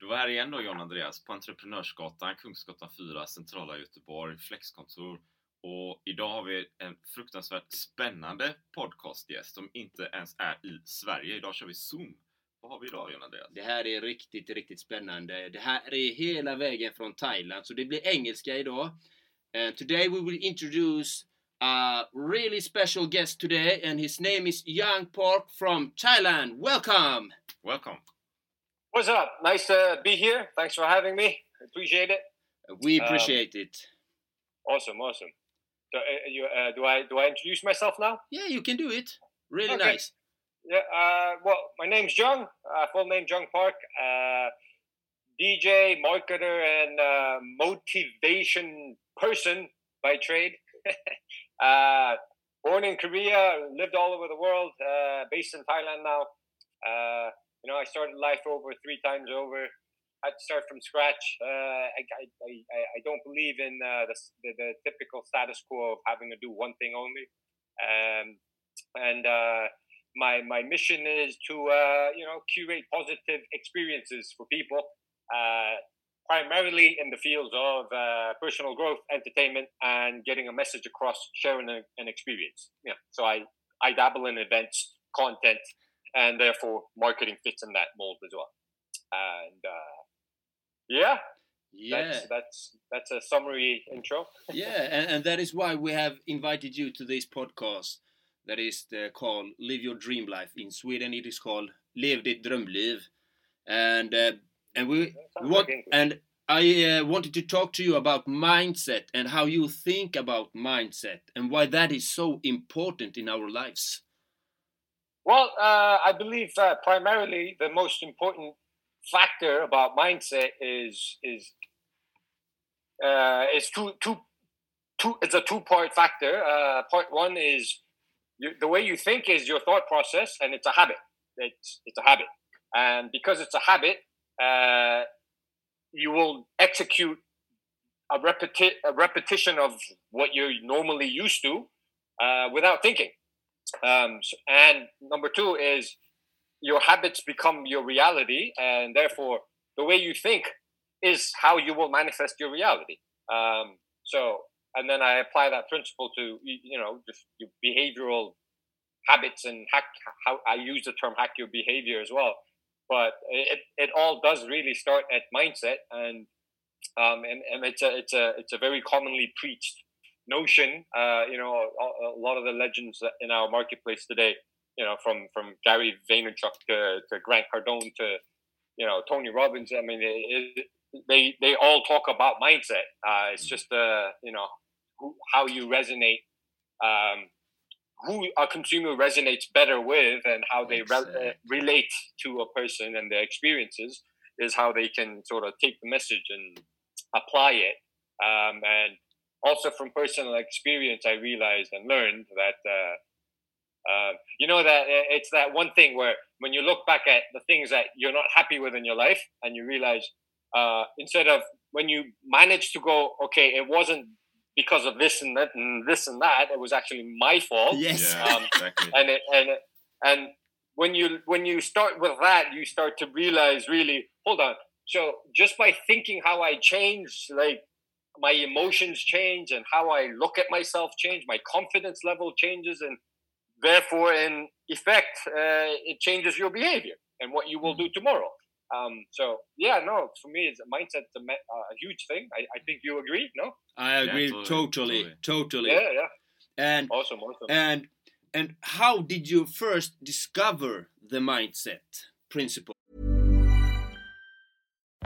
Du var här igen då John Andreas på Entreprenörsgatan, Kungsgatan 4, centrala Göteborg, flexkontor. Och idag har vi en fruktansvärt spännande podcastgäst som inte ens är i Sverige. Idag kör vi Zoom. Vad har vi idag John Andreas? Det här är riktigt, riktigt spännande. Det här är hela vägen från Thailand, så det blir engelska idag. And today we will introduce a really special guest today and his name is Yang Park from Thailand. Welcome! Welcome! What's up? Nice to be here. Thanks for having me. Appreciate it. We appreciate it. Awesome, awesome. So, uh, you, uh, do I do I introduce myself now? Yeah, you can do it. Really Okay. nice. Yeah. Uh, well, my name's Jung. Uh, full name Jung Park. Uh, DJ, marketer, and uh, motivation person by trade. uh, born in Korea, lived all over the world. Uh, based in Thailand now. You know, I started life over three times over. Had to start from scratch. Uh, I, I, I, I don't believe in uh, the, the, the typical status quo of having to do one thing only. Um, and uh, my my mission is to uh, you know curate positive experiences for people, uh, primarily in the fields of uh, personal growth, entertainment, and getting a message across, sharing a, an experience. Yeah. So I I dabble in events, content, and therefore marketing fits in that mold as well. And uh, yeah, Yeah. that's that's that's a summary intro. yeah, and, and that is why we have invited you to this podcast that is uh, called Live Your Dream Life. In Sweden, it is called Lev ditt drömliv, and uh, and we, we want like and I uh, wanted to talk to you about mindset and how you think about mindset and why that is so important in our lives. Well, uh, I believe primarily the most important factor about mindset is is uh, is two two two. It's a two part factor. Uh, part one is you, the way you think is your thought process, and it's a habit. It's it's a habit, and because it's a habit, uh, you will execute a, repeti- a repetition of what you're normally used to uh, without thinking. Um, and number two is your habits become your reality, and therefore the way you think is how you will manifest your reality. Um, so, and then I apply that principle to you know just your behavioral habits and hack. How I use the term hack your behavior as well. But it, it all does really start at mindset, and um, and, and it's a it's a it's a very commonly preached notion. Uh, you know, a, a lot of the legends in our marketplace today, you know, from from Gary Vaynerchuk to, to Grant Cardone to you know Tony Robbins. I mean, it, it, they they all talk about mindset. Uh, it's just uh, you know who, how you resonate. Um, who a consumer resonates better with and how they re- uh, relate to a person and their experiences is how they can sort of take the message and apply it. Um, and also from personal experience, I realized and learned that, uh, uh, you know, that uh, it's that one thing where when you look back at the things that you're not happy with in your life and you realize uh, instead of when you manage to go, okay, it wasn't because of this and that and this and that, it was actually my fault Yes. Yeah, Um, exactly. and it, and and when you when you start with that, you start to realize really, hold on. So just by thinking how I changed, like my emotions change and how I look at myself change, my confidence level changes, and therefore, in effect, uh, it changes your behavior and what you will do tomorrow. Um, so yeah, no, for me, it's mindset's a, me- uh, a huge thing. I, I think you agree, no? I Yeah, agree totally, totally, totally. totally. Yeah, yeah, And awesome, awesome. and and how did you first discover the mindset principle?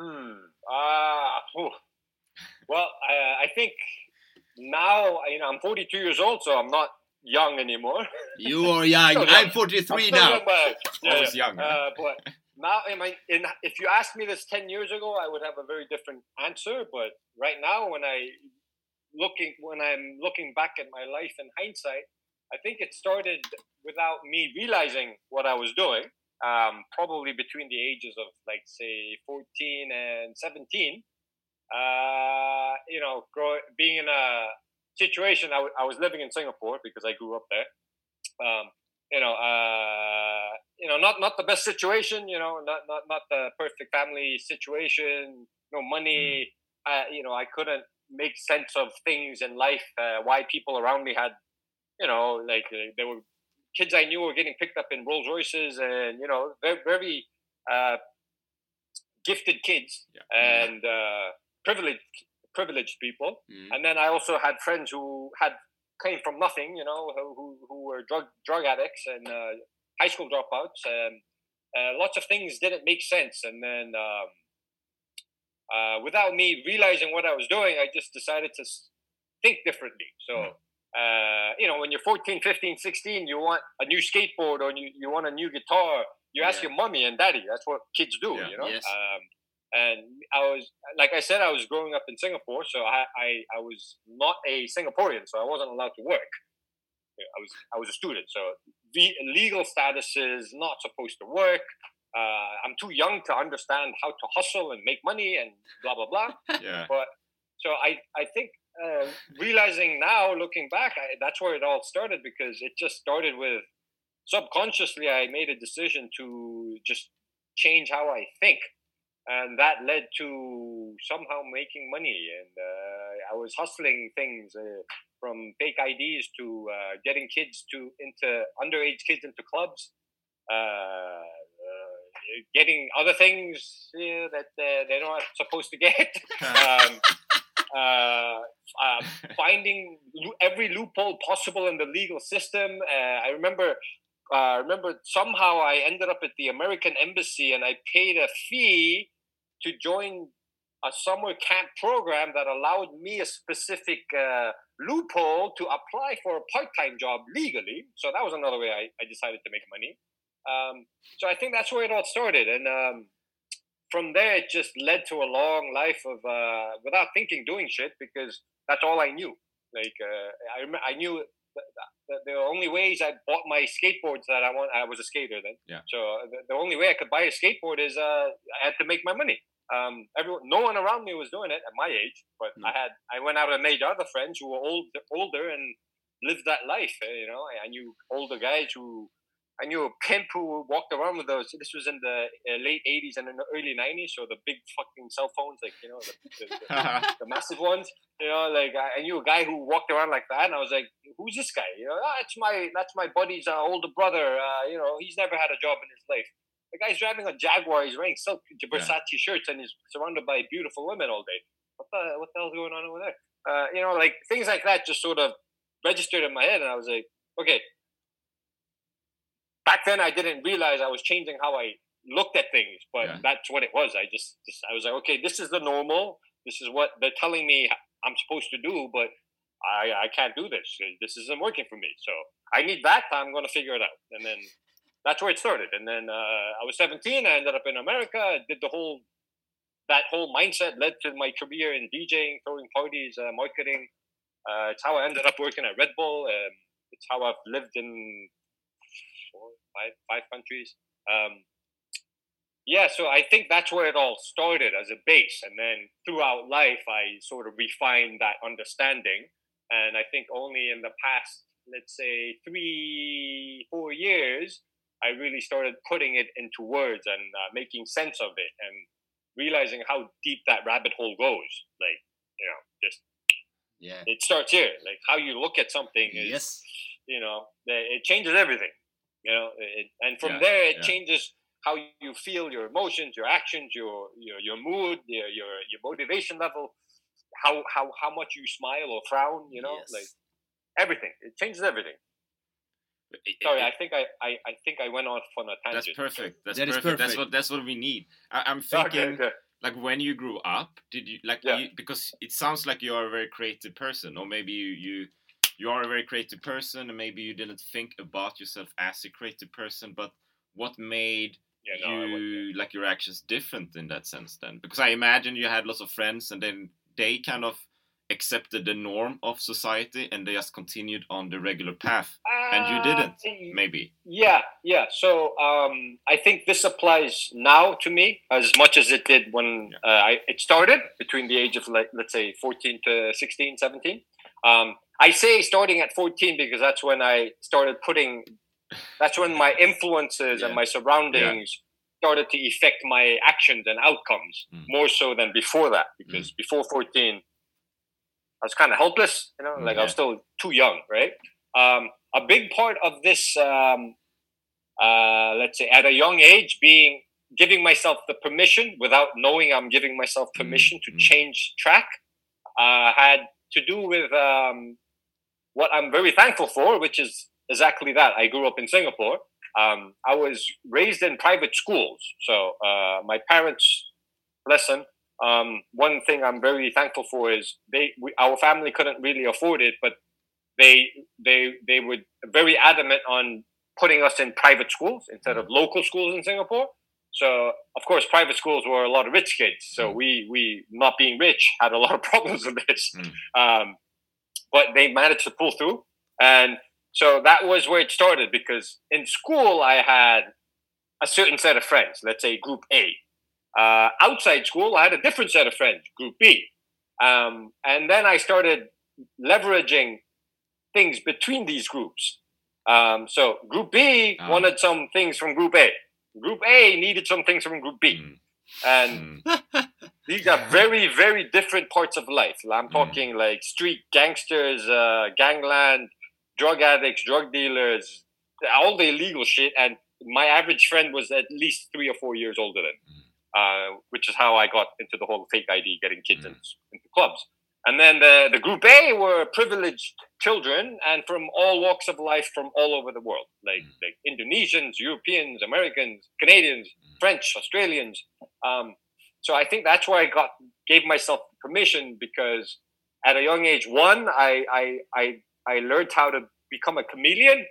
Hmm. Uh, well, I, I think now you know I'm 42 years old, so I'm not young anymore. You are young. Still I'm 43 I'm now. young, but, yeah, Always yeah. young, Uh, but now, in my, in, if you asked me this 10 years ago, I would have a very different answer. But right now, when I looking when I'm looking back at my life in hindsight, I think it started without me realizing what I was doing. Um, probably between the ages of like say 14 and 17. Uh, you know, grow, being in a situation, I, w- I was living in Singapore because I grew up there. Um, you know, uh, you know, not not the best situation. You know, not not not the perfect family situation. No money. Uh, you know, I couldn't make sense of things in life. Uh, why people around me had, you know, like uh, there were kids I knew were getting picked up in Rolls Royces, and you know, very very uh, gifted kids Yeah. and uh, privileged privileged people. Mhm. And then I also had friends who had came from nothing, you know, who who, who were drug drug addicts and uh, high school dropouts, and uh, lots of things didn't make sense. And then, um, uh, without me realizing what I was doing, I just decided to think differently. So. Uh, you know, when you're 14, 15, 16, you want a new skateboard or you, you want a new guitar, you ask Yeah. your mommy and daddy. That's what kids do, Yeah. you know? Yes. Um, and I was, like I said, I was growing up in Singapore, so I, I, I was not a Singaporean, so I wasn't allowed to work. I was, I was a student, so the legal status is not supposed to work. Uh, I'm too young to understand how to hustle and make money and blah blah blah. Yeah. But so I, I think uh, realizing now, looking back, I, that's where it all started because it just started with subconsciously. I made a decision to just change how I think, and that led to somehow making money. And uh, I was hustling things uh, from fake IDs to uh, getting kids to into underage kids into clubs. Uh, uh, getting other things that uh, they're not supposed to get. um, uh, uh, finding every loophole possible in the legal system. Uh, I remember, uh, remember somehow I ended up at the American embassy and I paid a fee to join a summer camp program that allowed me a specific uh, loophole to apply for a part-time job legally. So that was another way I, I decided to make money. Um, so I think that's where it all started, and um, from there it just led to a long life of uh, without thinking doing shit because that's all I knew. Like uh, I rem- I knew the only ways I bought my skateboards that I want I was a skater then. Yeah. So the, the only way I could buy a skateboard is uh, I had to make my money. Um, everyone, no one around me was doing it at my age, but No. I had I went out and made other friends who were old, older and lived that life. eh, You know, I, I knew older guys who I knew a pimp who walked around with those. This was in the uh, late '80s and in the early '90s, so the big fucking cell phones, like you know, the, the, the, the massive ones. You know, like I, I knew a guy who walked around like that, and I was like, "Who's this guy?" You know, oh, that's my that's my buddy's uh, older brother. Uh, you know, he's never had a job in his life. The guy's driving a Jaguar. He's wearing silk Versace yeah. shirts, and he's surrounded by beautiful women all day. What the what the hell's going on over there? Uh, you know, like things like that just sort of registered in my head, and I was like, okay, back then I didn't realize I was changing how I looked at things, but yeah. that's what it was. I just, just, I was like, okay, this is the normal. This is what they're telling me I'm supposed to do, but I I can't do this. This isn't working for me. So I need that. I'm going to figure it out. And then that's where it started. And then uh, I was 17. I ended up in America. I did the whole that whole mindset led to my career in DJing, throwing parties, uh, marketing. Uh, it's how I ended up working at Red Bull. Um, it's how I've lived in four, five, five countries. Um, yeah, so I think that's where it all started as a base, and then throughout life, I sort of refined that understanding. And I think only in the past, let's say three, four years, I really started putting it into words and uh, making sense of it, and realizing how deep that rabbit hole goes. Like, you know, just yeah, it starts here. Like how you look at something is, yes. you know, it changes everything. You know, it, and from Yeah, there it yeah. changes how you feel, your emotions, your actions, your your your mood, your your, your motivation level, how how how much you smile or frown. You know, Yes. like everything. It changes everything. It- Sorry, it- I think I, I I think I went off on a tangent. that's perfect. That's That is perfect. That's perfect. what that's what we need. I, I'm Okay, thinking okay. like when you grew up, did you like Yeah. you, because it sounds like you are a very creative person, or maybe you you you are a very creative person, and maybe you didn't think about yourself as a creative person. But what made Yeah, no, you like your actions different in that sense then? Because I imagine you had lots of friends, and then they kind of accepted the norm of society, and they just continued on the regular path, and you didn't. Uh, Maybe. Yeah, yeah. So um, I think this applies now to me as much as it did when uh, I, it started between the age of like let's say 14 to 16, 17. Um, I say starting at 14 because that's when I started putting. That's when my influences and my surroundings started to affect my actions and outcomes Mm. more so than before that. Because before 14, I was kind of helpless. You know, Mm, like I was still too young, right? Um, a big part of this, um, uh, let's say, at a young age, being giving myself the permission without knowing I'm giving myself permission to mm. change track, uh, had to do with um, what I'm very thankful for, which is exactly that. I grew up in Singapore. Um, I was raised in private schools, so uh, my parents, bless them. Um, one thing I'm very thankful for is they, we, our family couldn't really afford it, but they they they were very adamant on putting us in private schools instead of local schools in Singapore. So of course, private schools were a lot of rich kids. So we we not being rich had a lot of problems with this. Um, but they managed to pull through, and so that was where it started. Because in school, I had a certain set of friends. Let's say Group A. Uh, outside school, I had a different set of friends, Group B. Um, and then I started leveraging things between these groups. Um, so Group B Ah. wanted some things from Group A. Group A needed some things from Group B. Mm. And Mm. these are very, very different parts of life. I'm talking like street gangsters, uh, gangland, drug addicts, drug dealers, all the illegal shit. And my average friend was at least three or four years older than, uh, which is how I got into the whole fake ID, getting kids in, into clubs. And then the, the group A were privileged children and from all walks of life from all over the world, like like Indonesians, Europeans, Americans, Canadians, French, Australians. Um, so I think that's where I got gave myself permission because at a young age, one, I I I, I learned how to become a chameleon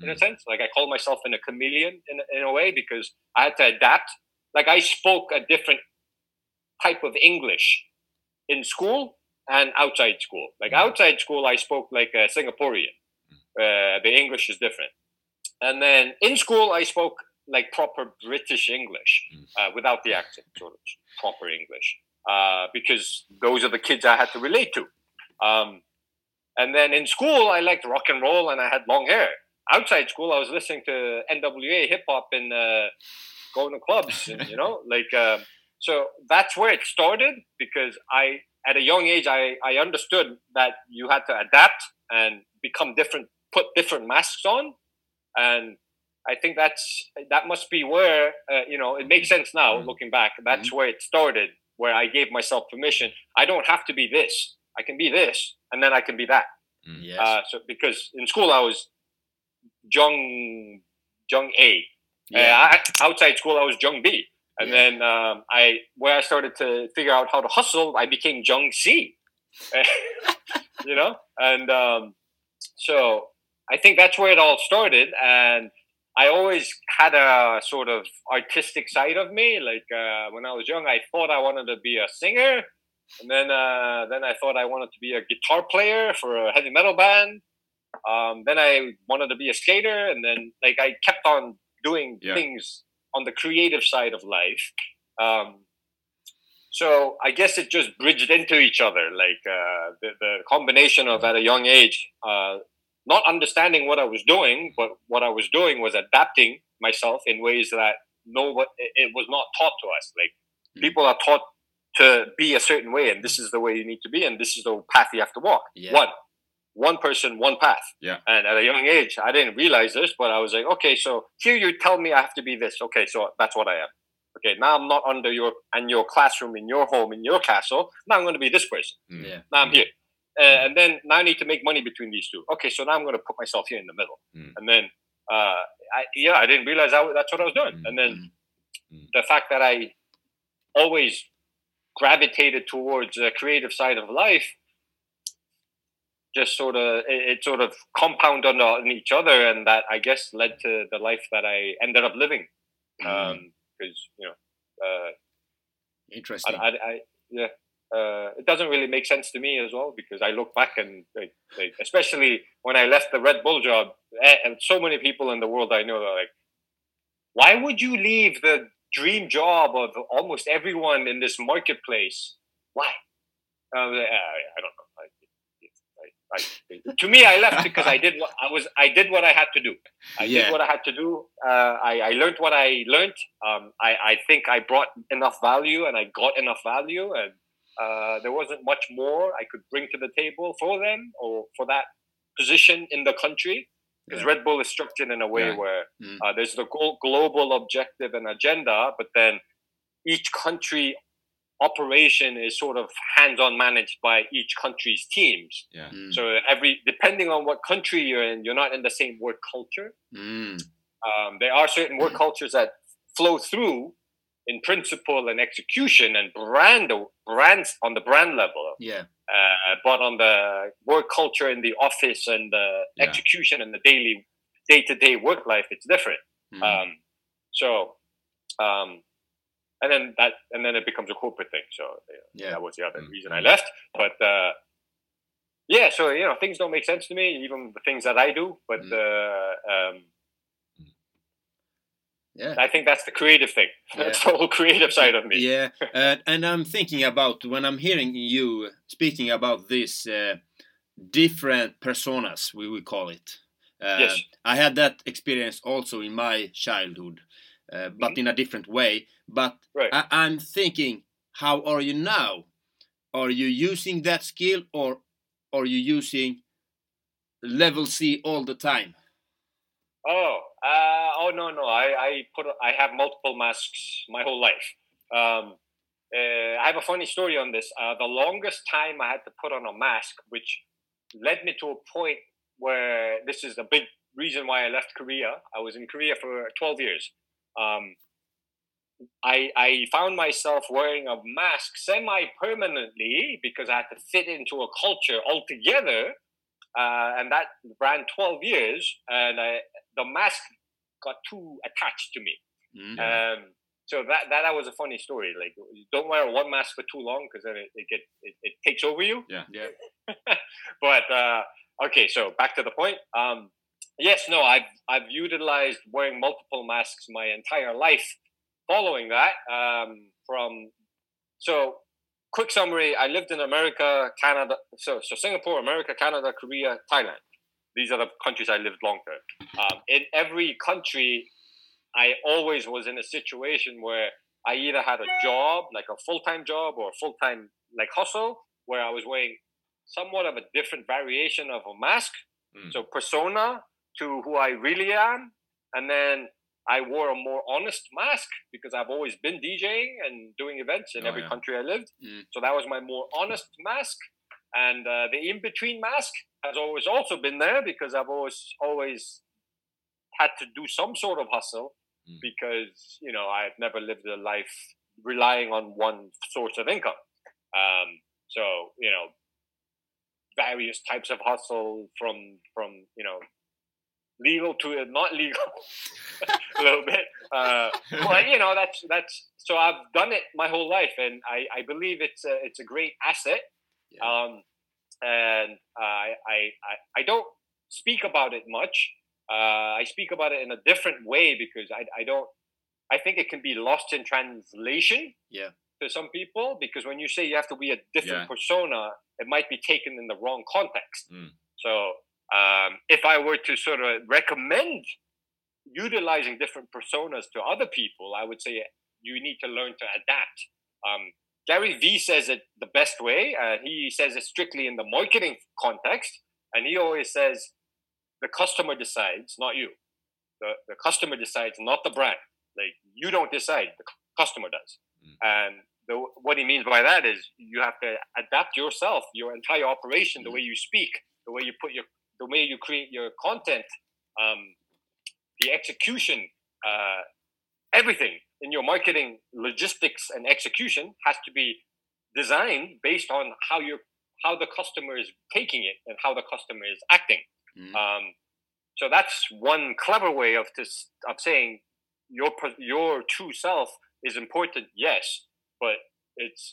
in a mm. sense. Like I call myself in a chameleon in, a- in a way because I had to adapt. Like I spoke a different type of English in school and outside school. Like mm. outside school, I spoke like a Singaporean. Mm. Uh, the English is different. And then in school, I spoke like proper British English uh, without the accent, sort of proper English, uh, because those are the kids I had to relate to. Um, and then in school, I liked rock and roll and I had long hair. outside school, I was listening to NWA hip hop and uh, going to clubs, and you know, like uh, so that's where it started because I at a young age I I understood that you had to adapt and become different, put different masks on, and I think that's that must be where uh, you know it makes sense now Mm-hmm. looking back. That's where it started, where I gave myself permission. I don't have to be this. I can be this, and then I can be that. Yes. Uh, so because in school I was Jung Jung A. Yeah. Uh, I, outside school I was Jung B. And Yeah. then um, I where I started to figure out how to hustle, I became Jung C. you know, and um, so I think that's where it all started. And I always had a sort of artistic side of me. Like uh, when I was young, I thought I wanted to be a singer, and then uh, then I thought I wanted to be a guitar player for a heavy metal band. Um, then I wanted to be a skater, and then like I kept on doing Yeah. things on the creative side of life. Um, so I guess it just bridged into each other, like uh, the, the combination of at a young age, uh, not understanding what I was doing, but what I was doing was adapting myself in ways that no, it it was not taught to us. Like Mm. people are taught to be a certain way, and this is the way you need to be, and this is the path you have to walk. Yeah. One, one person, one path. Yeah. And at a young age, I didn't realize this, but I was like, okay, so here you tell me I have to be this. Okay, so that's what I am. Okay, now I'm not under your and your classroom in your home in your castle. Now I'm going to be this person. Mm. Yeah. Now I'm here, uh, and then now I need to make money between these two. Okay, so now I'm going to put myself here in the middle, Mm. and then uh, I, yeah, I didn't realize I, that's what I was doing, Mm. and then Mm. the fact that I always gravitated towards the creative side of life just sort of it, it sort of compounded on, on each other and that i guess led to the life that i ended up living Mm. um because you know uh Interesting. I, I, I yeah uh, it doesn't really make sense to me as well because I look back and like, like especially when I left the Red Bull job, eh, and so many people in the world I know are like, why would you leave the dream job of almost everyone in this marketplace? Why? I, like, "Ah, I don't know. I, I, I, to me, I left because I did what I was. I did what I had to do. I Yeah. did what I had to do. Uh, I, I learned what I learned. Um, I, I think I brought enough value, and I got enough value, and uh, there wasn't much more I could bring to the table for them or for that position in the country. Because Yeah. Red Bull is structured in a way Yeah. where Mm. uh, there's the global objective and agenda, but then each country operation is sort of hands-on managed by each country's teams. Yeah. Mm. So every depending on what country you're in, you're not in the same work culture. Mm. Um, there are certain work cultures that flow through in principle and execution and brand brands on the brand level, Yeah. uh, but on the work culture in the office and the Yeah. execution and the daily day-to-day work life, it's different. Mm. Um, so, um, and then that, and then it becomes a corporate thing. So uh, Yeah. that was the other Mm, reason I left. But uh, yeah, so you know, things don't make sense to me, even the things that I do. But Mm. uh, um, Yeah. I think that's the creative thing. That's the whole creative side of me. Yeah, uh, and I'm thinking about when I'm hearing you speaking about this uh, different personas, we will call it. Uh, Yes. I had that experience also in my childhood, uh, but in a different way. But. Right. I, I'm thinking, how are you now? Are you using that skill, or are you using level C all the time? Oh, uh, oh no, no. I, I put, I have multiple masks my whole life. Um, uh, I have a funny story on this. Uh, the longest time I had to put on a mask, which led me to a point where this is a big reason why I left Korea. I was in Korea for 12 years. Um, I, I found myself wearing a mask semi permanently because I had to fit into a culture altogether. Uh, and that ran 12 years. And I, the mask got too attached to me. Mm. Um, so that, that that was a funny story. Like, don't wear one mask for too long because then it, it get it, it takes over you. Yeah. Yeah. but uh, okay, so back to the point. Um, yes, no, I've I've utilized wearing multiple masks my entire life. Following that, um, from so quick summary: I lived in America, Canada, so so Singapore, America, Canada, Korea, Thailand. these are the countries I lived long term. Um, in every country, I always was in a situation where I either had a job, like a full time job, or a full time like hustle, where I was wearing somewhat of a different variation of a mask. Mm. So persona to who I really am, and then I wore a more honest mask because I've always been DJing and doing events in Oh, every yeah. country I lived. Mm. So that was my more honest mask, and uh, the in between mask has always also been there because I've always always had to do some sort of hustle Mm. because you know I've never lived a life relying on one source of income. Um, so you know various types of hustle from from you know legal to not legal a little bit uh, but you know that's that's so i've done it my whole life and i i believe it's a it's a great asset Yeah. um and I, I i i don't speak about it much uh i speak about it in a different way because i i don't i think it can be lost in translation Yeah. to some people because when you say you have to be a different Yeah. persona it might be taken in the wrong context Mm. so um, if I were to sort of recommend utilizing different personas to other people, I would say you need to learn to adapt. Um, Gary Vee says it the best way. He says it strictly in the marketing context, and he always says the customer decides, not you. The, the customer decides, not the brand. Like you don't decide, the customer does. Mm. And the, what he means by that is you have to adapt yourself, your entire operation, the Mm. way you speak, the way you put your the way you create your content, um, the execution, uh, everything in your marketing, logistics, and execution has to be designed based on how you how the customer is taking it and how the customer is acting. Mhm. Um, so that's one clever way of this of saying your your true self is important, yes, but it's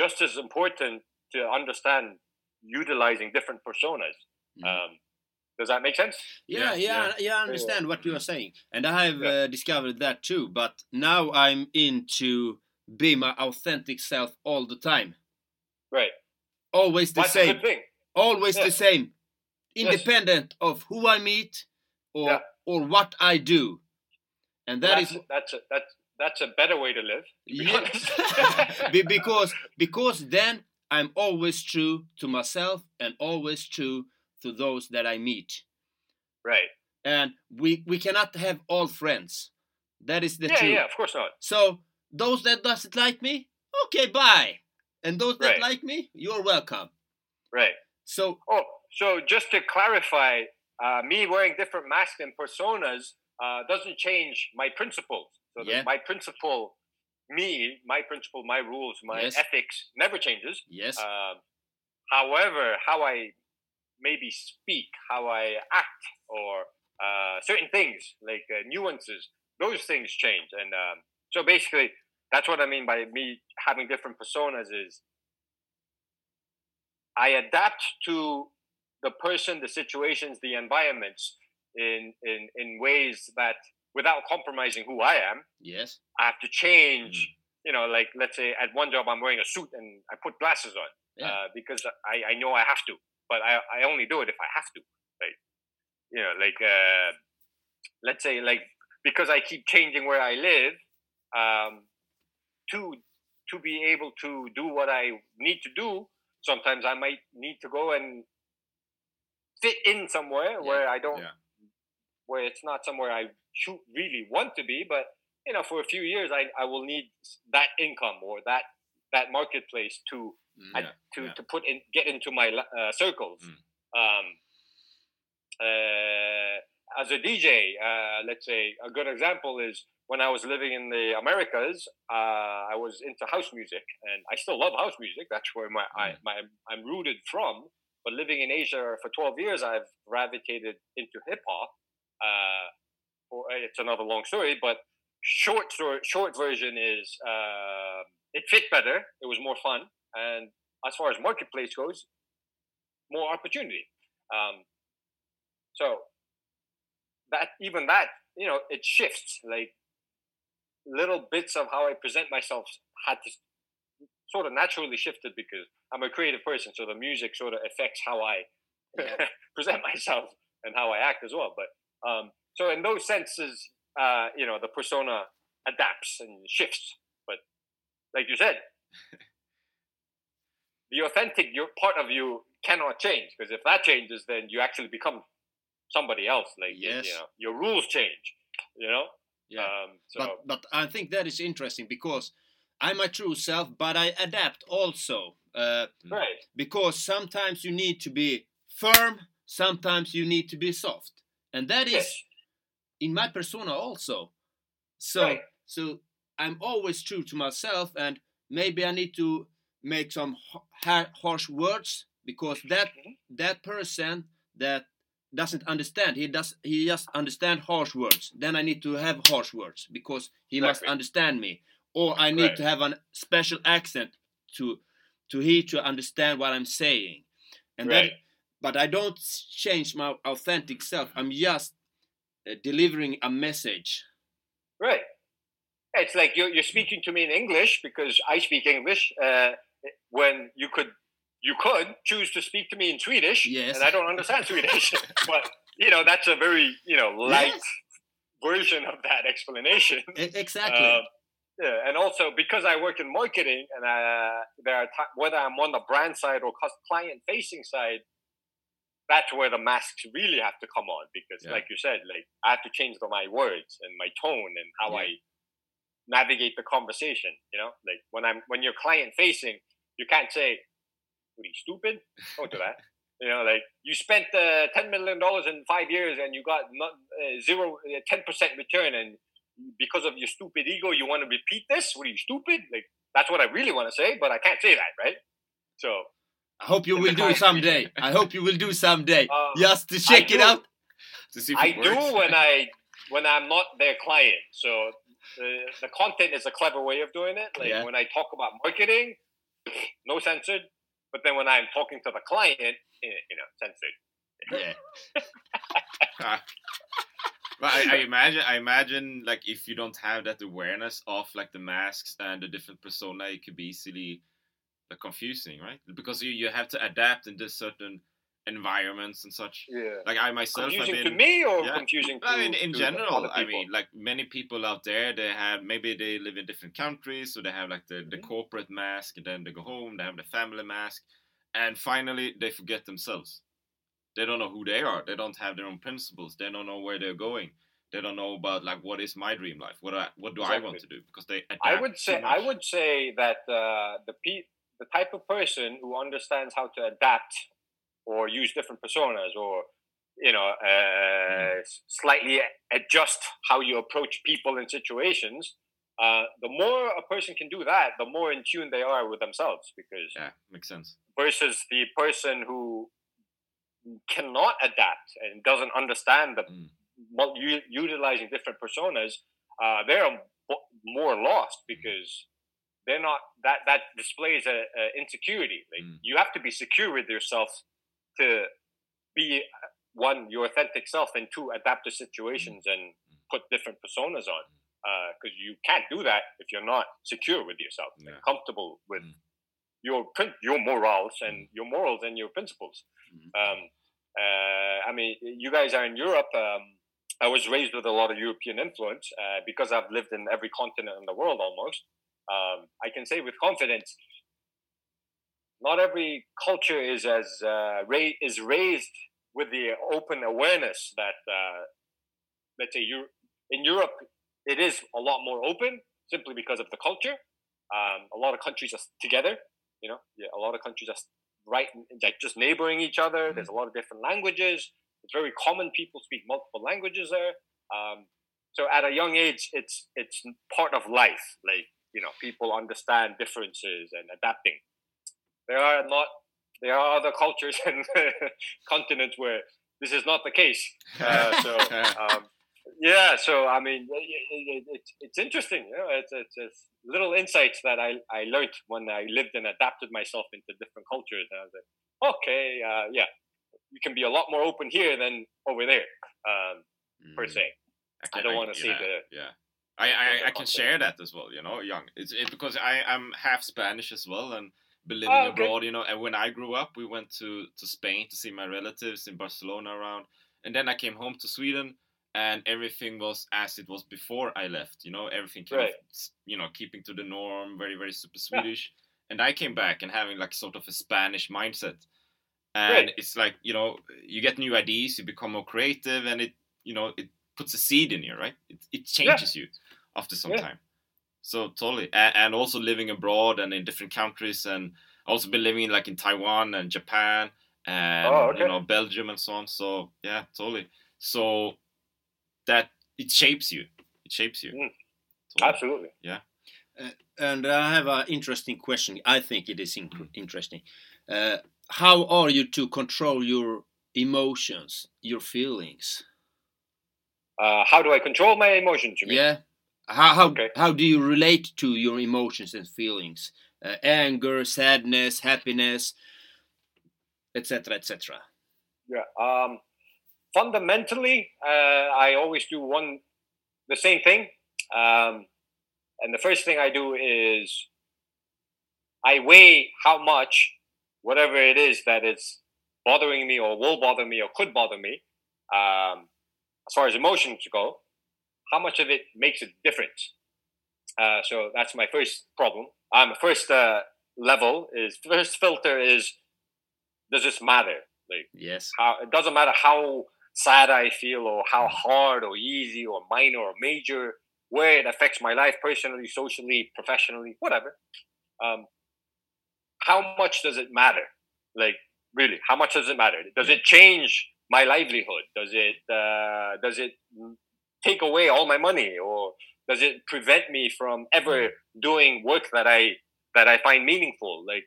just as important to understand utilizing different personas. Mhm. Um, does that make sense? Yeah, Yeah, yeah, yeah, I understand what you are saying, and I have uh, discovered that too. But now I'm into be my authentic self all the time, Right. always the That's a same, good thing. always Yeah. the same, Yes. independent of who I meet or Yeah. or what I do, and that that's, is that's a, that's that's a better way to live. to be Yeah. because because then I'm always true to myself and always true to those that I meet. right. And we we cannot have all friends. That is the yeah, truth. yeah, of course not. So those that doesn't like me, okay, bye. And those that Right. like me, you're welcome. Right. So Oh, so just to clarify, uh, me wearing different masks and personas uh, doesn't change my principles. So Yeah. my principle, me, my principle, my rules, my Yes. ethics never changes. yes, Um, however, how I maybe speak, how I act, or uh, certain things like uh, nuances, those things change. And um, so basically, that's what I mean by me having different personas is I adapt to the person, the situations, the environments in in in ways that without compromising who I am. yes, I have to change. You know, like let's say at one job I'm wearing a suit and I put glasses on Yeah. uh, because I, I know I have to, but I, I only do it if I have to. Like, you know, like uh, let's say like because I keep changing where I live, um, to to be able to do what I need to do. Sometimes I might need to go and fit in somewhere where I don't, Yeah. where it's not somewhere I should really want to be, but you know, for a few years, I, I will need that income or that that marketplace to Mm. I- to, yeah. to put in get into my uh, circles. Mm. Um, uh, as a DJ, uh, let's say a good example is when I was living in the Americas. Uh, I was into house music, and I still love house music. That's where my, I, my I'm rooted from. But living in Asia for 12 years, I've gravitated into hip hop. Uh, or it's another long story, but short short, short version is uh, it fit better. It was more fun, and as far as marketplace goes, more opportunity. Um, so that even that you know it shifts like little bits of how I present myself had to sort of naturally shifted because I'm a creative person, so the music sort of affects how I Yeah. present myself. and how I act as well. But um, so in those senses, uh, you know, the persona adapts and shifts. But like you said, the authentic your part of you cannot change because if that changes, then you actually become somebody else. Like Yes. you know, your rules change. You know. Yeah. Um, so but but I think that is interesting because I'm my true self, but I adapt also. Uh, right. because sometimes you need to be firm, sometimes you need to be soft, and that is Yes. in my persona also. So Right. so I'm always true to myself, and maybe I need to make some ha- ha- harsh words because that that person that doesn't understand he does he just understand harsh words then i need to have harsh words because he must understand me or i need Right. to have a special accent to to he to understand what i'm saying and Right. then but i don't change my authentic self i'm just uh, delivering a message Right. It's like you're, you're speaking to me in English because I speak English. Uh, when you could you could choose to speak to me in Swedish, Yes. and I don't understand Swedish. but you know that's a very you know light Yes. version of that explanation. Exactly Um, yeah, and also because I work in marketing, and uh, there are whether I'm on the brand side or client facing side, that's where the masks really have to come on. Because, Yeah. like you said, like I have to change the, my words and my tone and how Yeah. I navigate the conversation. You know, like when I'm when you're client facing, you can't say, "What are you stupid?" Don't do that. You know, like you spent uh, ten million dollars in five years and you got not uh, zero, ten percent return, and because of your stupid ego, you want to repeat this? What are you stupid? Like that's what I really want to say, but I can't say that, right? So i hope you will do client someday i hope you will do someday Uh, just to check it do. out To see if I it do when I when I'm not their client. So the the content is a clever way of doing it. Like Yeah. when I talk about marketing, no censored. But then when I'm talking to the client, eh, you know, censored. yeah But I, I imagine, I imagine, like if you don't have that awareness of like the masks and the different persona, it could be easily like, confusing, right? Because you, you have to adapt in this certain environments and such. Yeah. Like I myself have confusing been to me or yeah. confusing to, I mean, in general, I mean, like many people out there, they have maybe they live in different countries, so they have like the, the Mhm. corporate mask, and then they go home, they have the family mask, and finally they forget themselves. They don't know who they are. They don't have their own principles. They don't know where they're going. They don't know about like what is my dream life. What I, what do I want to do? Because they adapt I would say I would say that uh, the pe- the type of person who understands how to adapt or use different personas or you know uh, s- slightly adjust how you approach people and situations. Uh, the more a person can do that, the more in tune they are with themselves. Because Yeah, makes sense. versus the person who cannot adapt and doesn't understand the Mm. u- utilizing different personas, uh, they're more lost because they're not that that displays a, a insecurity. Like Mm. you have to be secure with yourself to be uh, one your authentic self and two adapt to situations and put different personas on. Because you can't do that if you're not secure with yourself, and comfortable with Mm. your your morals and your morals and your principles. Mhm. Um, uh, I mean, you guys are in Europe. Um, I was raised with a lot of European influence uh, because I've lived in every continent in the world almost. Um, I can say with confidence, not every culture is as uh, ra- is raised with the open awareness that, uh, let's say, you in Europe, it is a lot more open simply because of the culture. Um, a lot of countries are together. You know, yeah, a lot of countries are right, like just neighboring each other. There's a lot of different languages. It's very common. People speak multiple languages there. Um, so at a young age, it's it's part of life. Like you know, people understand differences and adapting. There are not there are other cultures and continents where this is not the case. Uh, so um, yeah, so I mean, it, it, it, it's interesting. You know, it's, it's, it's little insights that I I learned when I lived and adapted myself into different cultures. And I was like, okay, uh, yeah, you can be a lot more open here than over there, um, per Mm. se. I don't wanna see yeah, the- yeah. I, I, I can share that as well, you know, Jung. It's it, because I I'm half Spanish as well and been living Oh, okay. abroad, you know. And when I grew up, we went to to Spain to see my relatives in Barcelona around, and then I came home to Sweden, and everything was as it was before I left. You know, everything kind Right. of, you know, keeping to the norm, very, very super Swedish. And I came back and having like sort of a Spanish mindset, and Right. it's like you know, you get new ideas, you become more creative, and it, you know, it puts a seed in you, right? It, it changes you after some Yeah. time. So totally, and, and also living abroad and in different countries, and also been living in like in Taiwan and Japan and Oh, okay. you know Belgium and so on. So yeah, totally. So that it shapes you. It shapes you. Mm. Totally. Absolutely. And I have an interesting question. I think it is in- interesting. Uh, how are you to control your emotions, your feelings? Uh, how do I control my emotions? You mean? Yeah. How how Okay. how do you relate to your emotions and feelings? Uh, anger, sadness, happiness, etc., etc. Yeah. Um, fundamentally, uh, I always do one, the same thing. Um, and the first thing I do is I weigh how much, whatever it is that is bothering me or will bother me or could bother me, um, as far as emotions go, how much of it makes a difference. Uh, so that's my first problem. Um, first uh, level is first filter is does this matter? Like Yes. how it doesn't matter how sad I feel or how hard or easy or minor or major, where it affects my life personally, socially, professionally, whatever. Um, how much does it matter? Like really, how much does it matter? Does it change my livelihood? Does it uh, does it take away all my money or does it prevent me from ever doing work that I that I find meaningful? Like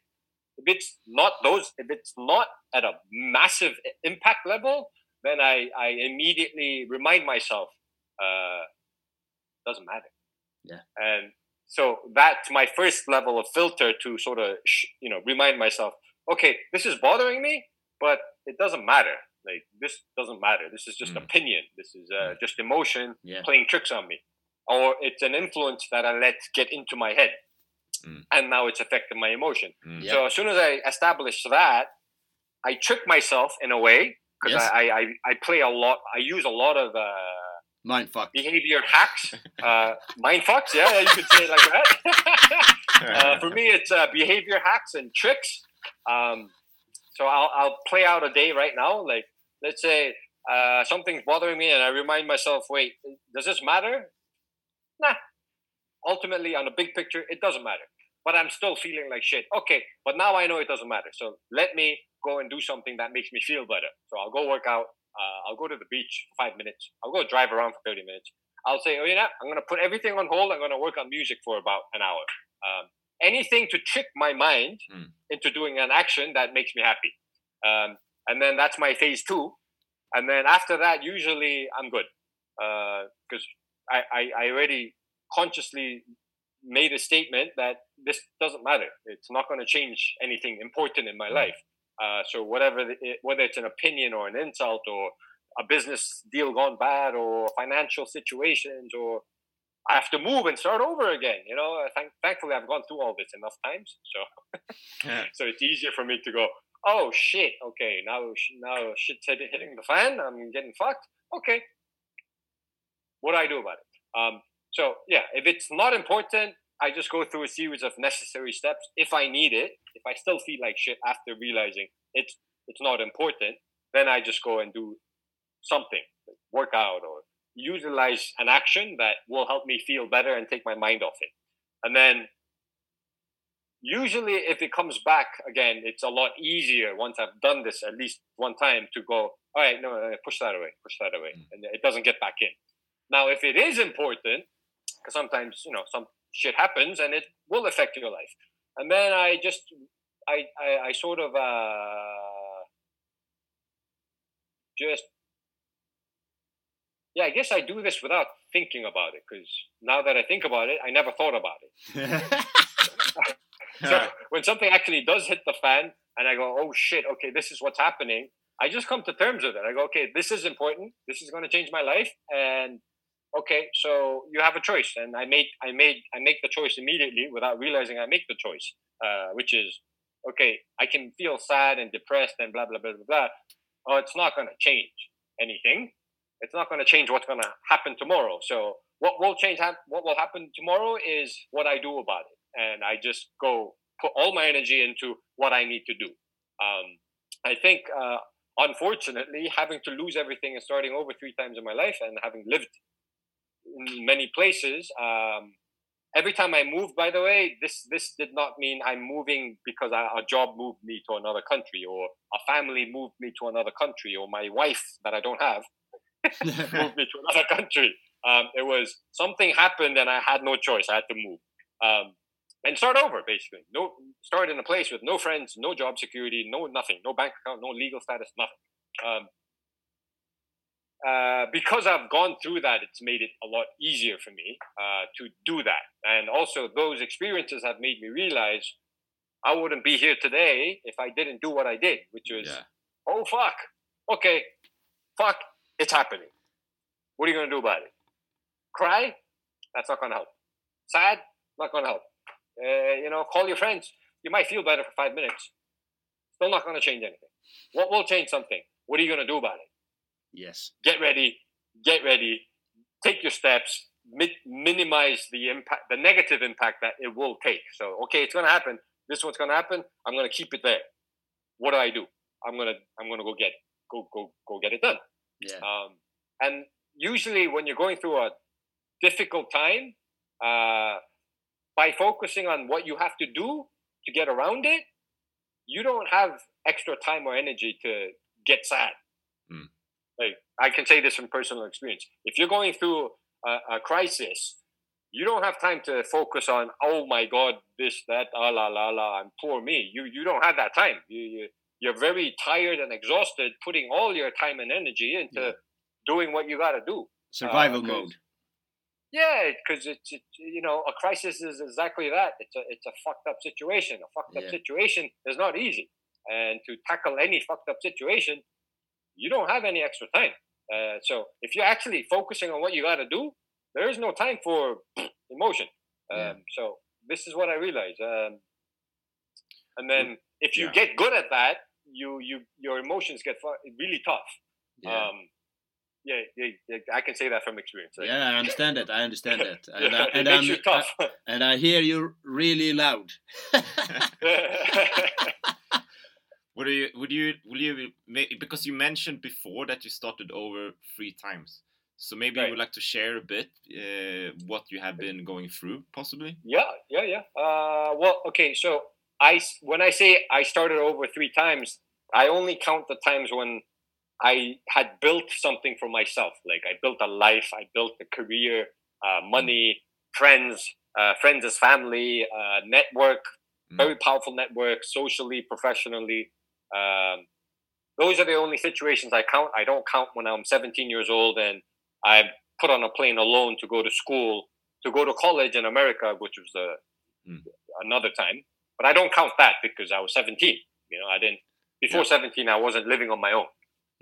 if it's not those if it's not at a massive impact level then i i immediately remind myself uh doesn't matter Yeah. and so that's my first level of filter to sort of sh- you know remind myself okay this is bothering me but it doesn't matter like this doesn't matter this is just Mm. opinion this is uh, just emotion Yeah. playing tricks on me or it's an influence that i let get into my head Mm. and now it's affecting my emotion Mm. Yeah. so as soon as I establish that, I trick myself in a way because Yes. I, I, I I play a lot. I use a lot of uh, Mind fuck. behavior hacks, uh, mind fucks. Yeah, you could say it like that. uh, for me, it's uh, behavior hacks and tricks. Um, so I'll I'll play out a day right now. Like let's say uh, something's bothering me, and I remind myself, wait, does this matter? Nah. Ultimately, on the big picture, it doesn't matter. But I'm still feeling like shit. Okay, but now I know it doesn't matter. So let me go and do something that makes me feel better. So I'll go work out. Uh, I'll go to the beach for five minutes. I'll go drive around for 30 minutes. I'll say, oh, you know, I'm going to put everything on hold. I'm going to work on music for about an hour. Um, anything to trick my mind Mm. into doing an action that makes me happy. Um, and then that's my phase two. And then after that, usually I'm good. Because I, I, I already consciously made a statement that this doesn't matter. It's not going to change anything important in my life. Uh, so whatever, the, it, whether it's an opinion or an insult or a business deal gone bad or financial situations or I have to move and start over again. You know, thank, thankfully I've gone through all this enough times, so Yeah. so it's easier for me to go. Oh shit! Okay, now now shit's hitting the fan. I'm getting fucked. Okay, what do I do about it? Um, so yeah, if it's not important, I just go through a series of necessary steps. If I need it, if I still feel like shit after realizing it's it's not important, then I just go and do something, like work out or utilize an action that will help me feel better and take my mind off it. And then usually if it comes back again, it's a lot easier once I've done this at least one time to go, all right, no, no, push that away, push that away. And it doesn't get back in. Now, if it is important, because sometimes, you know, some shit happens and it will affect your life. And then I just, I, I, I sort of, uh, just yeah, I guess I do this without thinking about it because now that I think about it, I never thought about it. So when something actually does hit the fan and I go, oh shit, okay, this is what's happening, I just come to terms with it. I go, okay, this is important. This is going to change my life. And okay, so you have a choice. And I make, I made, I make the choice immediately without realizing I make the choice, uh, which is, okay, I can feel sad and depressed and blah, blah, blah, blah, blah. Oh, it's not going to change. anything. It's not going to change what's going to happen tomorrow. So what will change? What will happen tomorrow is what I do about it, and I just go put all my energy into what I need to do. Um, I think, uh, unfortunately, having to lose everything and starting over three times in my life, and having lived in many places, um, every time I moved, by the way, this this did not mean I'm moving because a job moved me to another country, or a family moved me to another country, or my wife that I don't have moved me to another country. Um, it was something happened and I had no choice. I had to move um, and start over, basically. No, start in a place with no friends, no job security, no nothing, no bank account, no legal status, nothing. Um, uh, because I've gone through that, it's made it a lot easier for me uh, to do that. And also, those experiences have made me realize I wouldn't be here today if I didn't do what I did, which was, yeah. oh, fuck. Okay, fuck, it's happening. What are you going to do about it? Cry? That's not going to help. Sad? Not going to help. Uh, you know, call your friends. You might feel better for five minutes. Still not going to change anything. What will change something? What are you going to do about it? Yes. Get ready. Get ready. Take your steps. Mi- minimize the impact, the negative impact that it will take. So, okay, it's going to happen. This is what's going to happen. I'm going to keep it there. What do I do? I'm gonna I'm gonna go get go go go get it done. Yeah. Um, and usually, when you're going through a difficult time, uh, by focusing on what you have to do to get around it, you don't have extra time or energy to get sad. Mm. Like I can say this from personal experience. If you're going through a, a, crisis, you don't have time to focus on oh my god this that ah la la la and poor me. You you don't have that time. You, you you're very tired and exhausted, putting all your time and energy into yeah. doing what you got to do. Survival uh, mode. Yeah, because it's it, you know a crisis is exactly that. It's a it's a fucked up situation. A fucked up yeah. situation is not easy, and to tackle any fucked up situation, you don't have any extra time. Uh, so if you're actually focusing on what you got to do, there is no time for emotion. Um, yeah. So this is what I realized. Um, and then if you yeah. get good at that, you you your emotions get really tough. Yeah. Um, yeah, yeah, yeah, I can say that from experience. Like, yeah, I understand it. I understand it. And, yeah, I, and, it makes you tough. I, and I hear you really loud. would you? Would you? Will you? Because you mentioned before that you started over three times. So maybe right. you would like to share a bit uh, what you have been going through, possibly. Yeah, yeah, yeah. Uh, well, okay. So I, when I say I started over three times, I only count the times when I had built something for myself. Like I built a life, I built a career, uh, money, friends, uh, friends as family, uh, network, mm. very powerful network, socially, professionally. Um, those are the only situations I count. I don't count when I'm 17 years old and I put on a plane alone to go to school, to go to college in America, which was the, mm. another time. But I don't count that because I was 17. You know, I didn't, before yeah. 17, I wasn't living on my own.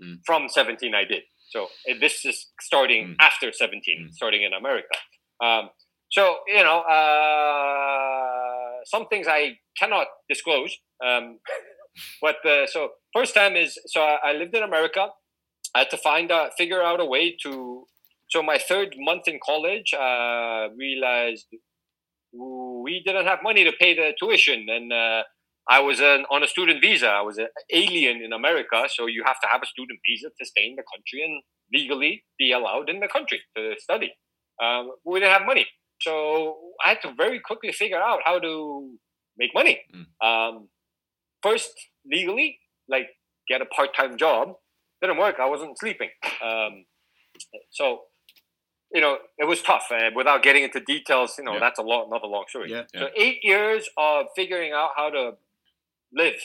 Mm. From 17, I did. So this is starting mm. after 17, mm. starting in America. Um, so you know, uh, some things I cannot disclose. Um, but uh, so first time is so I, I, lived in America. I had to find a figure out a way to. So my third month in college, uh, realized we didn't have money to pay the tuition, and uh, I was an, on a student visa. I was an alien in America, so you have to have a student visa to stay in the country and legally be allowed in the country to study. Um, we didn't have money, so I had to very quickly figure out how to make money. Mm. Um, first, legally, like get a part-time job. Didn't work. I wasn't sleeping. Um, so you know, it was tough. Uh, without getting into details, you know, yeah. that's a long, another long story. Yeah, yeah. So eight years of figuring out how to live,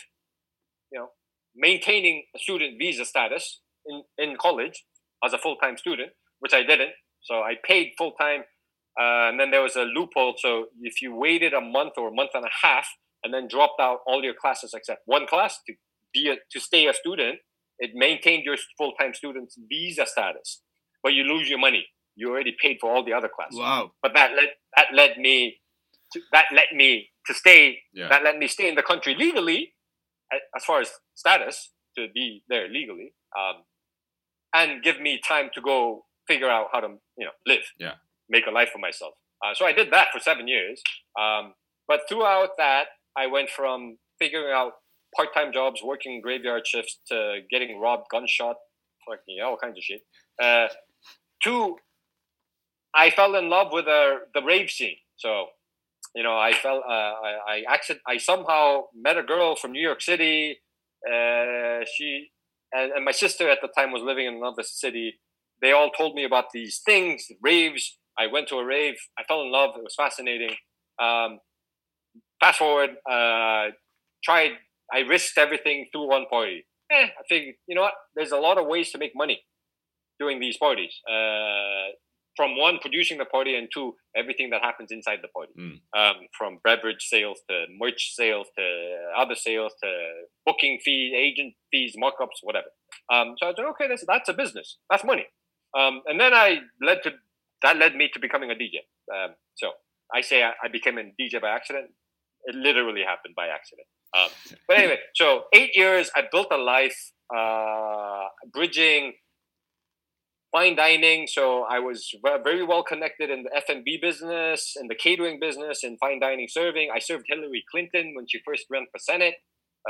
you know, maintaining a student visa status in, in college as a full time student, which I didn't. So I paid full time. Uh, and then there was a loophole. So if you waited a month or a month and a half and then dropped out all your classes except one class to be a, to stay a student, it maintained your full time student's visa status, but you lose your money. You already paid for all the other classes. Wow! But that led that led me to, that let me to stay yeah. that let me stay in the country legally as far as status to be there legally um, and give me time to go figure out how to you know live, Yeah. make a life for myself. Uh, so I did that for seven years. Um, but throughout that, I went from figuring out part-time jobs, working graveyard shifts, to getting robbed, gunshot, fucking all kinds of shit. Uh, to I fell in love with uh, the rave scene. So, you know, I fell. Uh, I I, accident, I somehow met a girl from New York City. Uh, she and, and my sister at the time was living in another city. They all told me about these things, raves. I went to a rave. I fell in love. It was fascinating. Um, fast forward, uh, tried. I risked everything through one party. Eh, I figured, you know what? There's a lot of ways to make money doing these parties. Uh, from one, producing the party, and two, everything that happens inside the party. Mm. Um, from beverage sales to merch sales to other sales to booking fees, agent fees, markups, whatever. Um, so I said, okay, that's, that's a business. That's money. Um, and then I led to that led me to becoming a DJ. Um, so I say I, I became a DJ by accident. It literally happened by accident. Um, but anyway, so eight years, I built a life uh, bridging fine dining. So I was very well connected in the F&B business, in the catering business, in fine dining serving. I served Hillary Clinton when she first ran for Senate.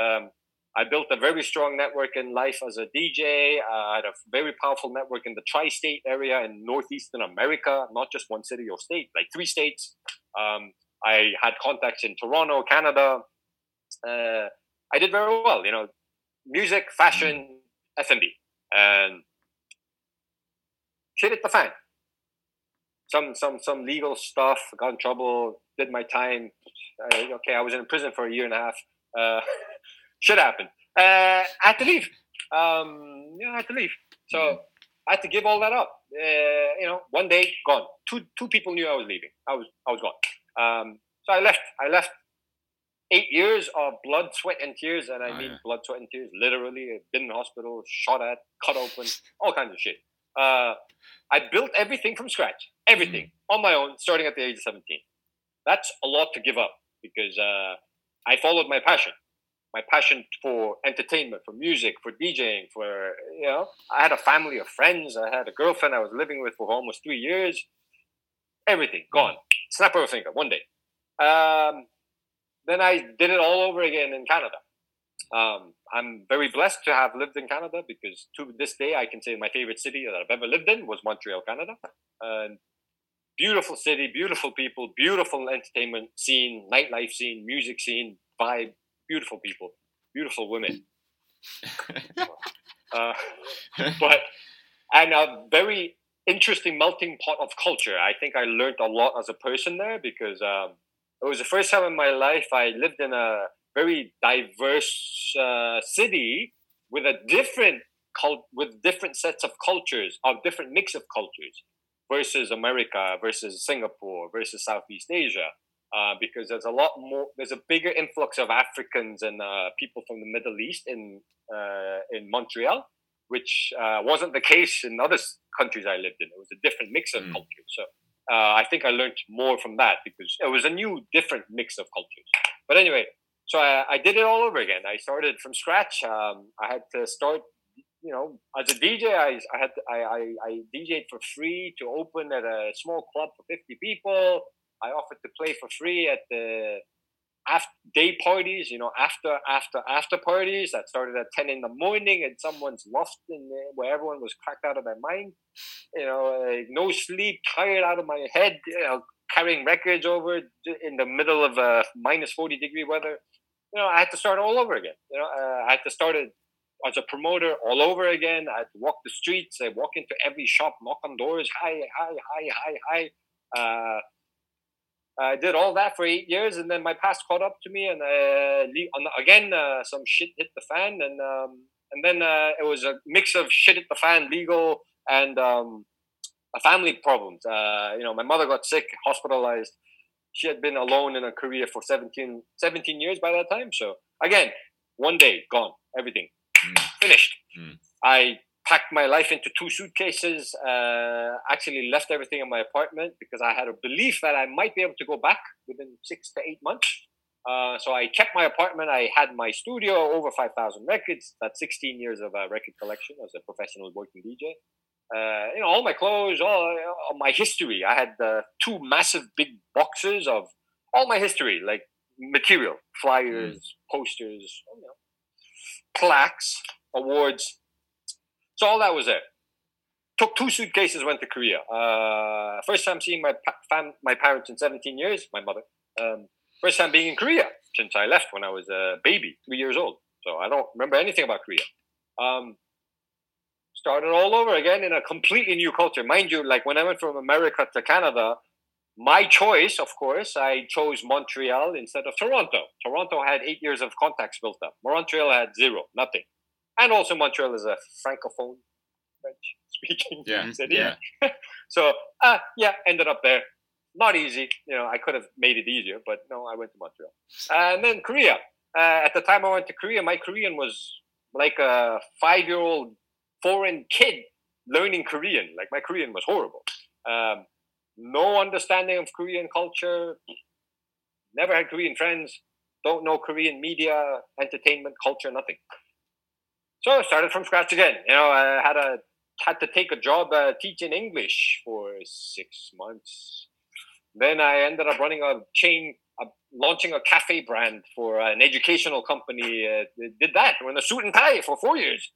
Um, I built a very strong network in life as a DJ. I had a very powerful network in the tri-state area in northeastern America, not just one city or state, like three states. Um, I had contacts in Toronto, Canada. Uh, I did very well, you know, music, fashion, F&B, and shit hit the fan. Some some some legal stuff. Got in trouble. Did my time. Uh, okay, I was in prison for a year and a half. Uh, shit happened. Uh, I had to leave. Um, yeah, I had to leave. So I had to give all that up. Uh, you know, one day gone. Two two people knew I was leaving. I was I was gone. Um, so I left. I left. Eight years of blood, sweat, and tears, and I Oh, mean yeah. blood, sweat, and tears. Literally, I've been in hospital, shot at, cut open, all kinds of shit. Uh, I built everything from scratch, everything on my own, starting at the age of 17. That's a lot to give up because uh, I followed my passion, my passion for entertainment, for music, for DJing, for, you know, I had a family of friends. I had a girlfriend I was living with for almost three years. Everything gone. Snap of a finger, one day. Um, then I did it all over again in Canada. Um, I'm very blessed to have lived in Canada because to this day I can say my favorite city that I've ever lived in was Montreal, Canada. And beautiful city, beautiful people, beautiful entertainment scene, nightlife scene, music scene, vibe, beautiful people, beautiful women. uh, but and a very interesting melting pot of culture. I think I learned a lot as a person there because um, it was the first time in my life I lived in a very diverse uh, city with a different cult with different sets of cultures, of different mix of cultures versus America, versus Singapore, versus Southeast Asia. Uh, because there's a lot more, there's a bigger influx of Africans and uh, people from the Middle East in uh, in Montreal, which uh, wasn't the case in other countries I lived in. It was a different mix of Mm. cultures. So uh, I think I learned more from that because it was a new, different mix of cultures. But anyway, so I, I did it all over again. I started from scratch. Um, I had to start, you know, as a DJ. I, I had to, I, I, I DJed for free to open at a small club for fifty people. I offered to play for free at the after day parties, you know, after after after parties that started at ten in the morning in someone's loft in there where everyone was cracked out of their mind. You know, uh, no sleep, tired out of my head. You know, carrying records over in the middle of uh, minus forty degree weather. You know, I had to start all over again. You know, uh, I had to start it as a promoter all over again. I had to walk the streets. I'd walk into every shop, knock on doors. Hi, hi, hi, hi, hi. Uh, I did all that for eight years, and then my past caught up to me, and uh, again, uh, some shit hit the fan, and um, and then uh, it was a mix of shit hit the fan, legal, and um, family problems. Uh, you know, my mother got sick, hospitalized. She had been alone in her career for 17, 17 years by that time. So again, one day gone, everything Mm. finished. Mm. I packed my life into two suitcases. Uh, actually, left everything in my apartment because I had a belief that I might be able to go back within six to eight months. Uh, so I kept my apartment. I had my studio, over 5,000 records. That's 16 years of a record collection as a professional working DJ. Uh, you know, all my clothes, all, all my history. I had uh, two massive big boxes of all my history, like material, flyers, mm. posters, you know, plaques, awards. So all that was there. Took two suitcases, went to Korea. Uh, first time seeing my pa- fam- my parents in 17 years, my mother. Um, first time being in Korea since I left when I was a baby, three years old. So I don't remember anything about Korea. Um, started all over again in a completely new culture. Mind you, like when I went from America to Canada, my choice, of course, I chose Montreal instead of Toronto. Toronto had eight years of contacts built up. Montreal had zero, nothing. And also, Montreal is a francophone, French speaking yeah, city. Yeah. so, uh, yeah, ended up there. Not easy. You know, I could have made it easier, but no, I went to Montreal. and then Korea. Uh, at the time I went to Korea, my Korean was like a five year old foreign kid learning Korean. Like, my Korean was horrible. Um, no understanding of Korean culture, never had Korean friends, don't know Korean media, entertainment, culture, nothing. So I started from scratch again. You know, I had a had to take a job uh, teaching English for six months. Then I ended up running a chain, uh, launching a cafe brand for an educational company. Uh, did that in a suit and tie for four years.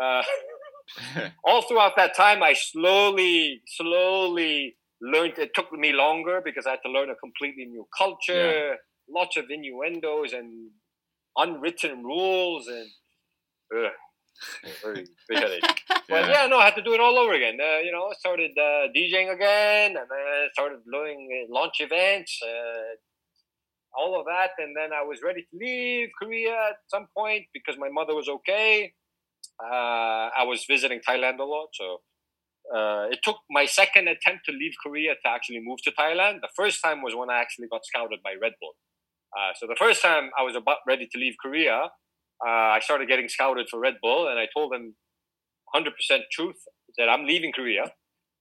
All throughout that time, I slowly, slowly learned it took me longer because I had to learn a completely new culture, yeah. lots of innuendos and unwritten rules and ugh, very big headache. But yeah. no, I had to do it all over again. Uh, you know, started uh, DJing again, and then started doing uh, launch events, uh, all of that, and then I was ready to leave Korea at some point because my mother was okay. Uh, I was visiting Thailand a lot, so uh, it took my second attempt to leave Korea to actually move to Thailand. The first time was when I actually got scouted by Red Bull. Uh, so the first time I was about ready to leave Korea, uh, I started getting scouted for Red Bull, and I told them 100% truth that I'm leaving Korea.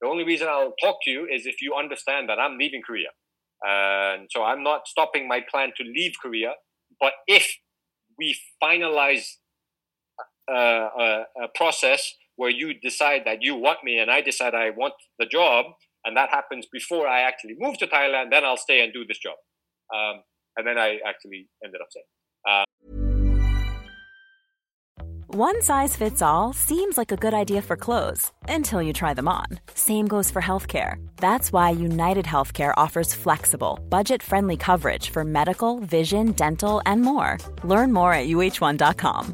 The only reason I'll talk to you is if you understand that I'm leaving Korea. And so I'm not stopping my plan to leave Korea. But if we finalize a, process where you decide that you want me and I decide I want the job, and that happens before I actually move to Thailand, then I'll stay and do this job. Um, and then I actually ended up saying. Uh, One size fits all seems like a good idea for clothes until you try them on. Same goes for healthcare. That's why United Healthcare offers flexible, budget friendly coverage for medical, vision, dental, and more. Learn more at uhone.com.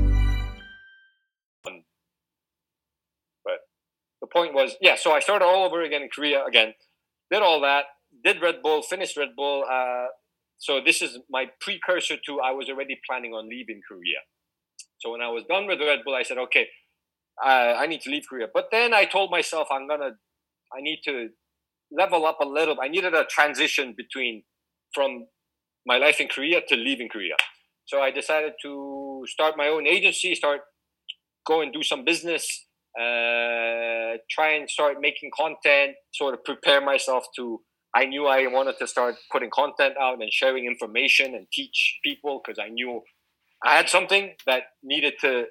Point was, yeah, so I started all over again in Korea again, did all that, did Red Bull, finished Red Bull. Uh, so this is my precursor to I was already planning on leaving Korea. So when I was done with Red Bull, I said, okay, uh, I need to leave Korea. But then I told myself I'm gonna, I need to level up a little. I needed a transition between from my life in Korea to leaving Korea. So I decided to start my own agency, start go and do some business uh, try and start making content, sort of prepare myself to. I knew I wanted to start putting content out and sharing information and teach people because I knew I had something that needed to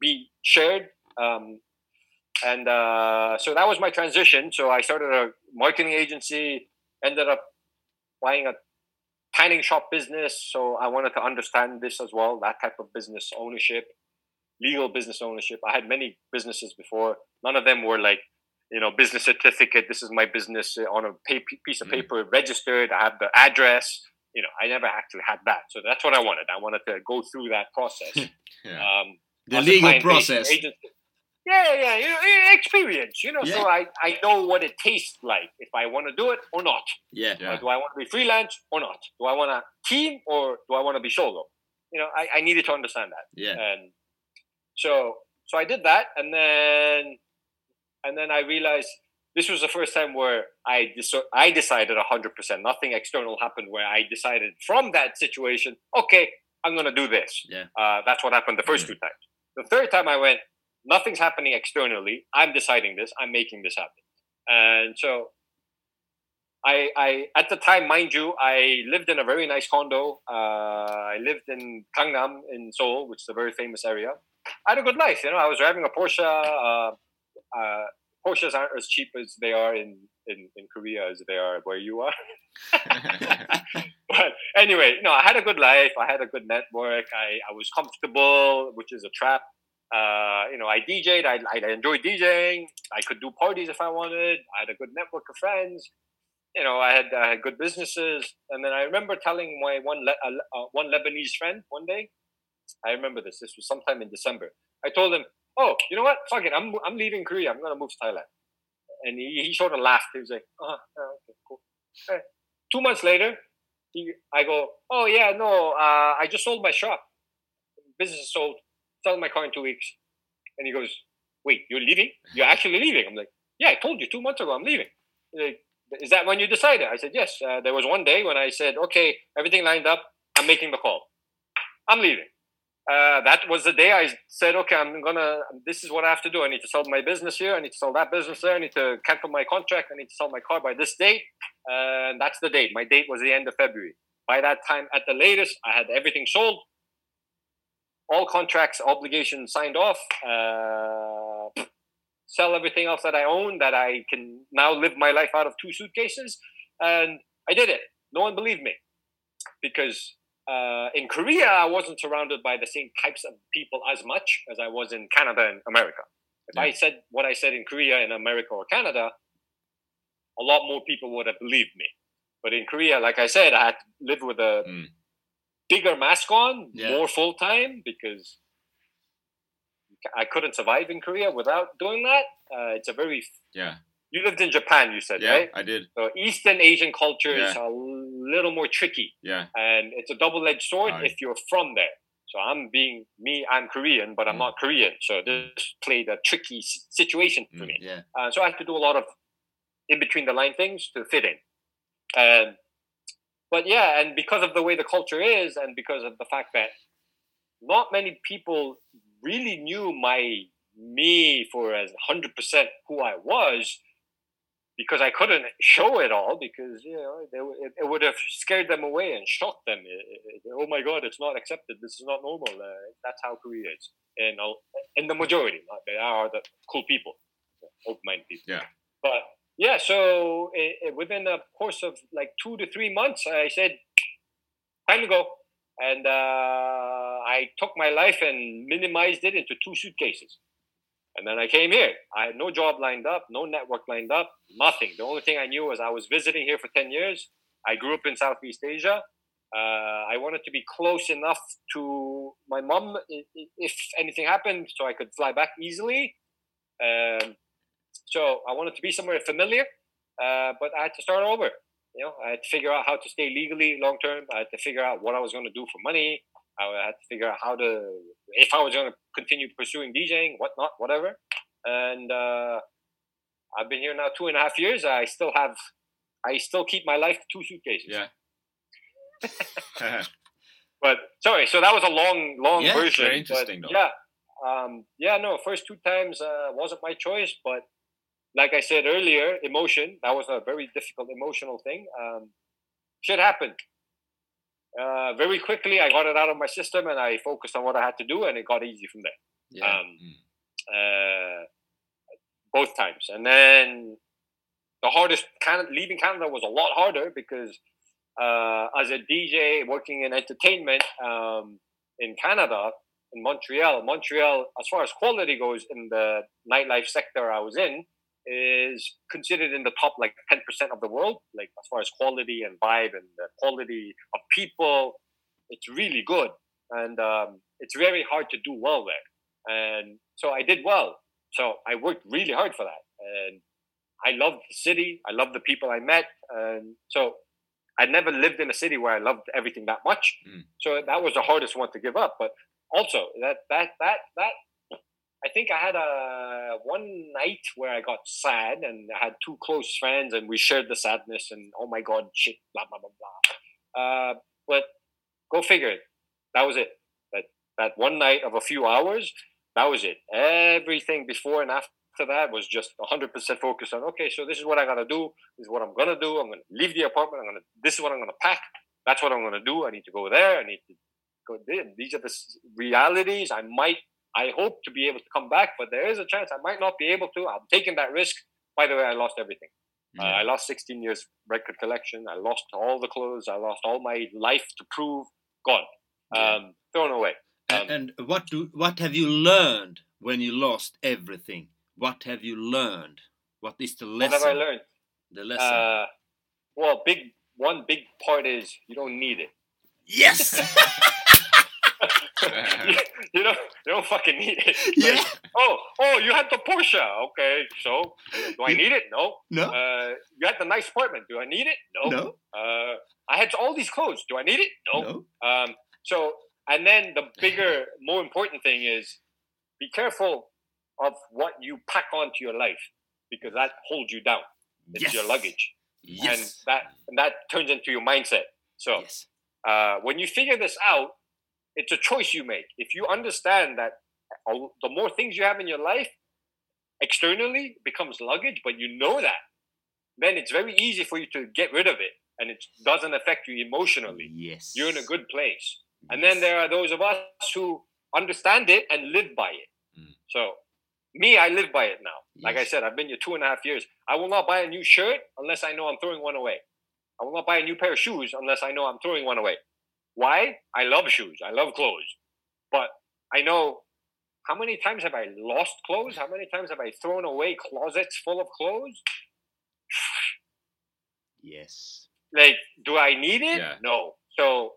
be shared. Um, and uh, so that was my transition. So I started a marketing agency, ended up buying a tanning shop business. So I wanted to understand this as well, that type of business ownership legal business ownership. I had many businesses before. None of them were like, you know, business certificate. This is my business on a piece of mm-hmm. paper, registered. I have the address. You know, I never actually had that. So that's what I wanted. I wanted to go through that process. yeah. um, the legal process. Yeah, yeah, you know, experience. You know, Yeah. so I I know what it tastes like if I want to do it or not. Yeah. Yeah. Like, do I want to be freelance or not? Do I want a team or do I want to be solo? You know, I, I needed to understand that. Yeah. And so so I did that and then and then I realized this was the first time where I dis- I decided 100%. Nothing external happened where I decided from that situation, okay, I'm going to do this. Yeah. Uh, that's what happened the 1st two times. The third time I went, nothing's happening externally. I'm deciding this. I'm making this happen. And so I, I at the time, mind you, I lived in a very nice condo. Uh, I lived in Gangnam in Seoul, which is a very famous area. I had a good life. You know, I was driving a Porsche. Uh, uh, Porsches aren't as cheap as they are in, in, in Korea as they are where you are. but anyway, no, I had a good life. I had a good network. I, I was comfortable, which is a trap. Uh, you know, I DJ'd. I, I enjoyed DJing. I could do parties if I wanted. I had a good network of friends. You know, I had, I had good businesses. And then I remember telling my one Le- uh, uh, one Lebanese friend one day. I remember this. This was sometime in December. I told him, "Oh, you know what? Fuck it. I'm I'm leaving Korea. I'm gonna move to Thailand." And he, he sort of laughed. He was like, "Uh, okay, cool." Two months later, he, I go, "Oh yeah, no, uh, I just sold my shop. Business is sold. Selling my car in two weeks." And he goes, "Wait, you're leaving? You're actually leaving?" I'm like, "Yeah, I told you two months ago. I'm leaving." He's like, "Is that when you decided?" I said, "Yes." Uh, there was one day when I said, "Okay, everything lined up. I'm making the call. I'm leaving." Uh, that was the day I said, "Okay, I'm gonna. This is what I have to do. I need to sell my business here. I need to sell that business there. I need to cancel my contract. I need to sell my car by this date." And that's the date. My date was the end of February. By that time, at the latest, I had everything sold, all contracts, obligations signed off, uh, sell everything else that I own that I can now live my life out of two suitcases. And I did it. No one believed me because uh, in Korea, I wasn't surrounded by the same types of people as much as I was in Canada and America. If I said what I said in Korea and America or Canada, a lot more people would have believed me. But in Korea, like I said, I had to live with a Mm. bigger mask on, Yeah. more full time because I couldn't survive in Korea without doing that. Uh, it's a very. yeah. You lived in Japan, you said, Yeah. right? I did. So Eastern Asian culture is Yeah. a little more tricky, Yeah. and it's a double-edged sword Aye. if you're from there. So I'm being me, I'm Korean, but I'm Mm. not Korean. So this played a tricky situation for Mm. me. Yeah. Uh, so I had to do a lot of in between the line things to fit in. And but yeah, and because of the way the culture is, and because of the fact that not many people really knew my me for as hundred percent who I was, because I couldn't show it all because you know they, it, it would have scared them away and shocked them. It- it- oh my God, it's not accepted. This is not normal. Uh, that's how Korea is, and in the majority, not they are the cool people, open-minded people. Yeah. But yeah, so within the course of like two to three months, I said, time to go. And uh, I took my life and minimized it into two suitcases. And then I came here. I had no job lined up, no network lined up, nothing. The only thing I knew was I was visiting here for 10 years. I grew up in Southeast Asia. Uh, I wanted to be close enough to my mom if anything happened so I could fly back easily. Um, so I wanted to be somewhere familiar, uh, but I had to start over. You know, I had to figure out how to stay legally long term. I had to figure out what I was going to do for money. I had to figure out how to, if I was going to continue pursuing DJing, whatnot, whatever. And uh, I've been here now two and a half years. I still have, I still keep my life two suitcases. Yeah. But sorry, so that was a long, long Yeah, version. very interesting, though. Yeah, um, yeah, no, first two times uh, wasn't my choice, but like I said earlier, emotion that was a very difficult emotional thing. Um, shit happened. Uh, very quickly, I got it out of my system, and I focused on what I had to do, and it got easy from there. Yeah. Um, uh, both times, and then the hardest Canada, leaving Canada was a lot harder because uh, as a DJ working in entertainment um, in Canada, in Montreal, Montreal, as far as quality goes in the nightlife sector I was in, is considered in the top like 10% of the world, like as far as quality and vibe and the quality of people. It's really good. And um, it's very hard to do well there. And so I did well. so I worked really hard for that, and I loved the city. I loved the people I met, and so I never lived in a city where I loved everything that much. Mm. So that was the hardest one to give up. But also that that that that I think I had a one night where I got sad and I had two close friends and we shared the sadness and oh my god shit blah blah blah blah. Uh, but go figure. it. That was it. That that one night of a few hours. That was it. Everything before and after that was just 100% focused on okay so this is what i got to do this is what i'm to do i'm to leave the apartment i'm to this is what i'm to pack that's what i'm to do i need to go there i need to go there these are the realities i might i hope to be able to come back but there is a chance i might not be able to i'm taking that risk by the way i lost everything uh, i lost 16 years record collection i lost all the clothes i lost all my life to prove gone um, thrown away And, and what do what have you learned when you lost everything? What have you learned? What is the lesson? what have i learned The lesson. Uh, well, big one big part is you don't need it. yes. you, don't you don't fucking need it. yeah. Like, oh, oh, you had the Porsche. Okay, so do I need it? No. No. Uh, you had the nice apartment. Do I need it? No. No. Uh, I had all these clothes. Do I need it? No. No. Um, so, and then the bigger, more important thing is be careful of what you pack onto your life because that holds you down. It's Yes. your luggage, Yes. and that and that turns into your mindset. So, yes. uh, when you figure this out, it's a choice you make. If you understand that the more things you have in your life externally becomes luggage, but you know that, then it's very easy for you to get rid of it and it doesn't affect you emotionally. Yes. You're in a good place. And then there are those of us who understand it and live by it. Mm. So, me, I live by it now. Like I said, I've been here two and a half years. I will not buy a new shirt unless I know I'm throwing one away. I will not buy a new pair of shoes unless I know I'm throwing one away. Why? I love shoes. I love clothes. But I know how many times have I lost clothes? How many times have I thrown away closets full of clothes? Yes. Like, do I need it? Yeah. No. So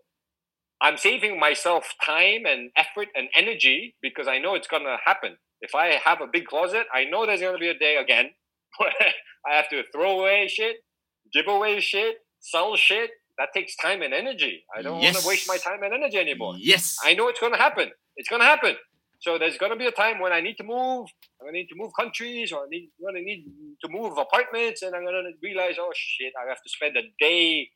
I'm saving myself time and effort and energy because I know it's gonna happen. If I have a big closet, I know there's gonna be a day again where I have to throw away shit, give away shit, sell shit. That takes time and energy. I don't want to waste my time and energy anymore. Yes. I know it's gonna happen. It's gonna happen. So there's gonna be a time when I need to move. I'm gonna need to move countries, or I need I'm gonna need to move apartments, and I'm gonna realize, oh shit, I have to spend a day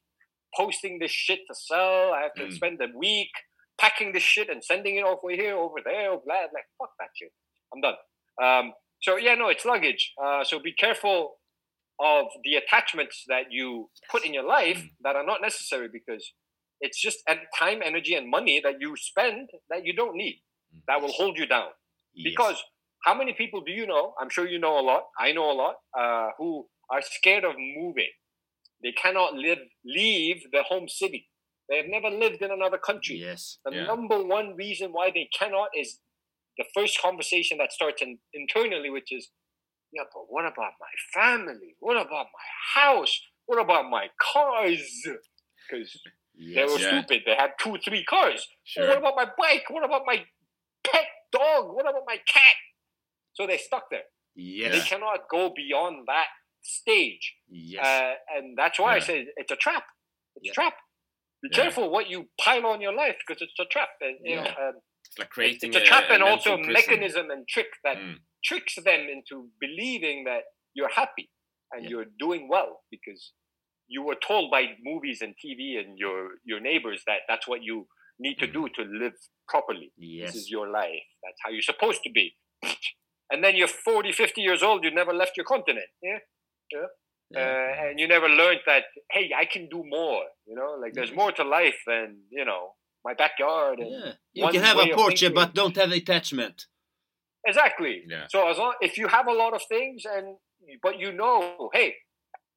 posting this shit to sell. I have to Mm. spend a week packing this shit and sending it off over here, over there, blah. Like fuck that shit. I'm done. Um, so yeah, no, it's luggage. Uh, so be careful of the attachments that you put in your life that are not necessary because it's just time, energy, and money that you spend that you don't need that will hold you down. Yes. Because how many people do you know? I'm sure you know a lot. I know a lot uh, who are scared of moving. They cannot live leave their home city. They have never lived in another country. Yes. The Yeah. number one reason why they cannot is the first conversation that starts in, internally, which is, yeah, but what about my family? What about my house? What about my cars? Because they were Yeah. stupid. They had two, three cars. Sure. what about my bike? What about my pet dog? What about my cat? So they stuck there. Yeah. They cannot go beyond that stage. Yes. Uh, and that's why I say it's a trap. It's Yeah. a trap. Be Yeah. careful what you pile on your life because it's a trap. And, you know, um, It's like it's, creating it's a trap and also a mechanism and trick that Mm. Tricks them into believing that you're happy and Yeah. you're doing well because you were told by movies and TV and your your neighbors that that's what you need to do to live properly. Yes. This is your life. That's how you're supposed to be. And then you're 40, 50 years old, you never left your continent. Yeah. Yeah. Uh, and you never learned that, hey, I can do more. You know, like there's more to life than, you know, my backyard. And yeah. You can have a Porsche, but don't have attachment. Exactly. Yeah. So as long if you have a lot of things and but you know, hey,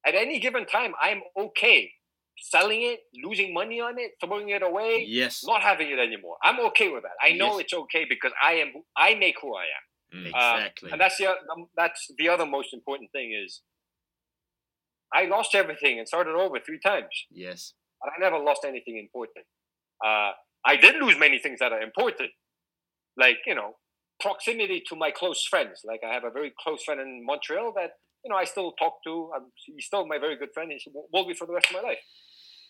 at any given time I'm okay selling it, losing money on it, throwing it away, Yes. not having it anymore. I'm okay with that. I know Yes. it's okay because I am who- I make who I am. Mm. Uh, Exactly. and that's the um, that's the other most important thing is I lost everything and started over three times. yes. but I never lost anything important. Uh, I did lose many things that are important, like you know, proximity to my close friends. Like I have a very close friend in Montreal that you know I still talk to. I'm, he's still my very good friend. He will be for the rest of my life.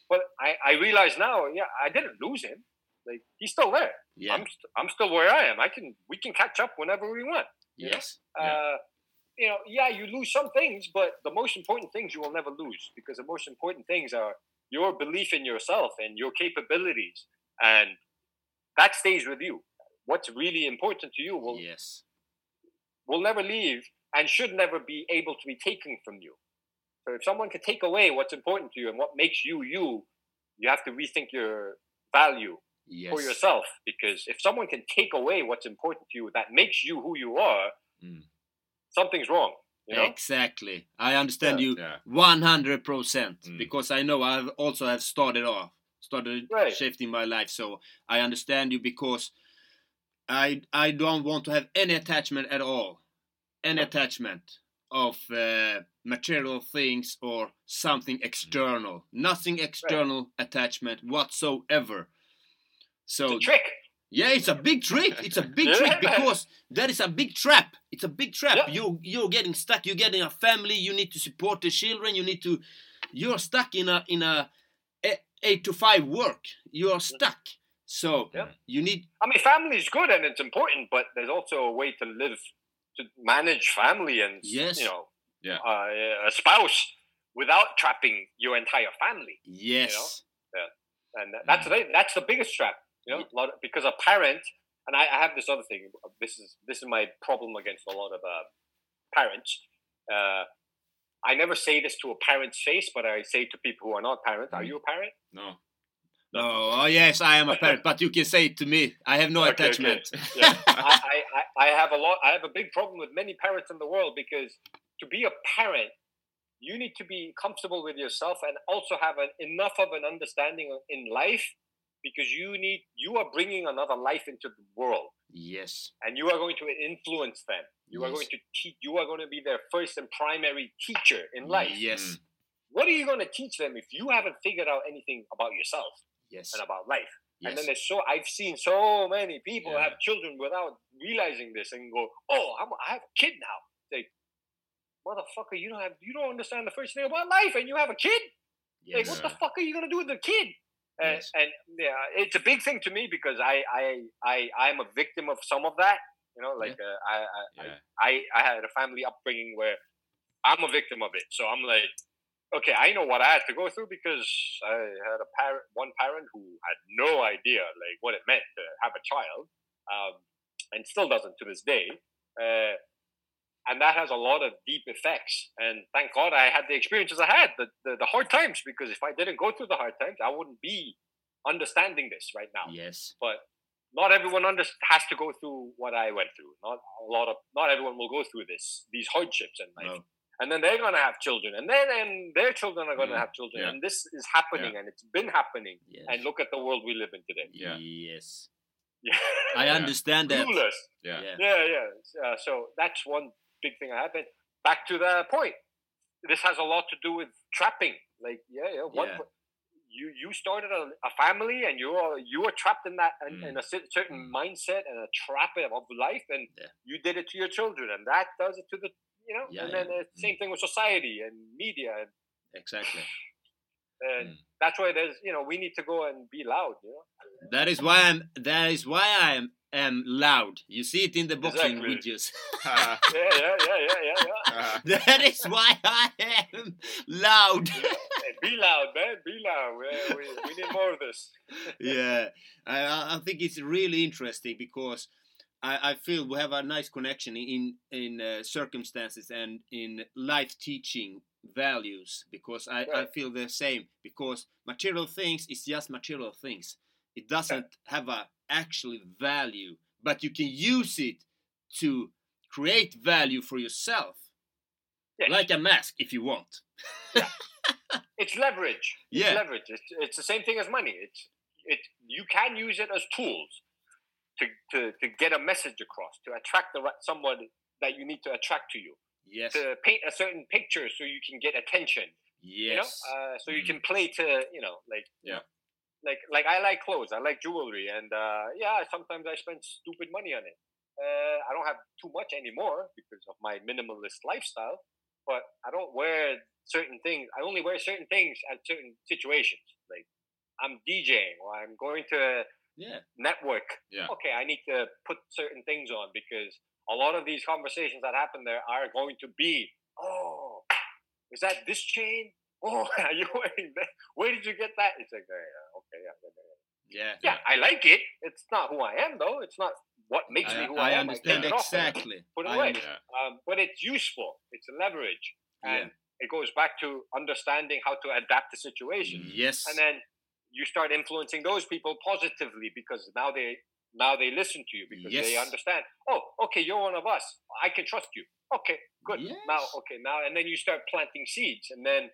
But I, I realize now, yeah, I didn't lose him. Like he's still there. Yeah. I'm st- I'm still where I am. I can we can catch up whenever we want. you know? yes. Uh, you know, yeah, you lose some things, but the most important things you will never lose because the most important things are your belief in yourself and your capabilities, and that stays with you. What's really important to you will Yes. will never leave and should never be able to be taken from you. So if someone can take away what's important to you and what makes you you, you have to rethink your value Yes. for yourself because if someone can take away what's important to you that makes you who you are, Mm. something's wrong. You know? Exactly. I understand Yeah. you Yeah. 100% Mm. because I know I've also have started off started Right. shifting my life so I understand you because I I don't want to have any attachment at all. Any attachment of uh, material things or something external. Nothing external attachment whatsoever. So It's a trick. yeah, it's a big trick. It's a big trick because that is a big trap. It's a big trap. Yeah. You you're getting stuck. You're getting a family. You need to support the children. You need to. You're stuck in a in a eight to five work. You are stuck. So Yeah. you need. I mean, family is good and it's important, but there's also a way to live, to manage family and, Yes. you know, Yeah. uh, a spouse without trapping your entire family. Yes. yeah, and that's the that's the biggest trap you know a lot of, because a parent and I, I have this other thing this is this is my problem against a lot of uh, parents uh, i never say this to a parent's face but i say to people who are not parents are you a parent No. No. Oh yes, I am a parent, but you can say it to me. I have no Okay, okay. attachment. yeah I, I, I- I have a lot i have a big problem with many parents in the world because to be a parent you need to be comfortable with yourself and also have an, enough of an understanding in life because you need you are bringing another life into the world Yes. and you are going to influence them. You are going to teach. You are going to be their first and primary teacher in life. Yes. What are you going to teach them if you haven't figured out anything about yourself Yes. and about life? And then there's so I've seen so many people Yeah. have children without realizing this and go, "Oh, I'm, I have a kid now." Like, motherfucker, you don't have you don't understand the first thing about life, and you have a kid. Like, what the fuck are you gonna do with the kid? And, Yes. and yeah, it's a big thing to me because I I I I'm a victim of some of that. You know, like uh, I, I, Yeah. I I had a family upbringing where I'm a victim of it. So I'm like, okay, I know what I had to go through because I had a parent, one parent who had no idea like what it meant to have a child, um, and still doesn't to this day. Uh, and that has a lot of deep effects. And thank God I had the experiences I had, the, the, the hard times, because if I didn't go through the hard times, I wouldn't be understanding this right now. Yes. But not everyone under, has to go through what I went through. Not a lot of, not everyone will go through this, these hardships in life. No. And then they're gonna have children, and then and their children are gonna Mm, have children, yeah. and this is happening, and it's been happening. Yes. And look at the world we live in today. Yeah. Yes. Yeah. I understand that. Clueless. Yeah. Yeah. Yeah, yeah. Uh, so that's one big thing I have. And back to the point, this has a lot to do with trapping. Like, yeah, yeah. One, Yeah. You you started a, a family, and you are you were trapped in that in, Mm. in a cer- certain mindset and a trap of life, and Yeah. you did it to your children, and that does it to the you know. Yeah, and then yeah. the same thing with society and media, and, Exactly. and Mm. that's why there's you know we need to go and be loud. You know. That is why I'm. That is why I am am loud. You see it in the boxing Exactly. videos. Yeah, yeah, yeah, yeah, yeah, yeah. That is why I am loud. Hey, be loud, man. Be loud. We, we, we need more of this. yeah, I I think it's really interesting because I, I feel we have a nice connection in in uh, circumstances and in life teaching values because I, I feel the same because material things is just material things. It doesn't have a actually value, but you can use it to create value for yourself, Yes. like a mask if you want. it's leverage. It's Yeah. leverage. It's, it's the same thing as money. It's it. You can use it as tools to, to, to get a message across, to attract the right someone that you need to attract to you, Yes. to paint a certain picture so you can get attention. Yes. You know, uh, so you Mhm. can play to you know like Yeah. like like I like clothes. I like jewelry, and uh, yeah, sometimes I spend stupid money on it. Uh, I don't have too much anymore because of my minimalist lifestyle, but I don't wear certain things. I only wear certain things at certain situations. Like I'm DJing or I'm going to Yeah. network. Yeah. Okay, I need to put certain things on because a lot of these conversations that happen there are going to be, oh, is that this chain? Oh, are you wearing that? Where did you get that? It's like, uh, okay, yeah, yeah, yeah. Yeah. yeah, I like it. It's not who I am, though. It's not what makes me who I I, am. understand take it off and exactly. Put it I away. Um, but it's useful. It's a leverage, and Yeah. it goes back to understanding how to adapt the situation Yes. and then you start influencing those people positively because now they now they listen to you because they understand oh okay you're one of us i can trust you okay good now okay now and then you start planting seeds and then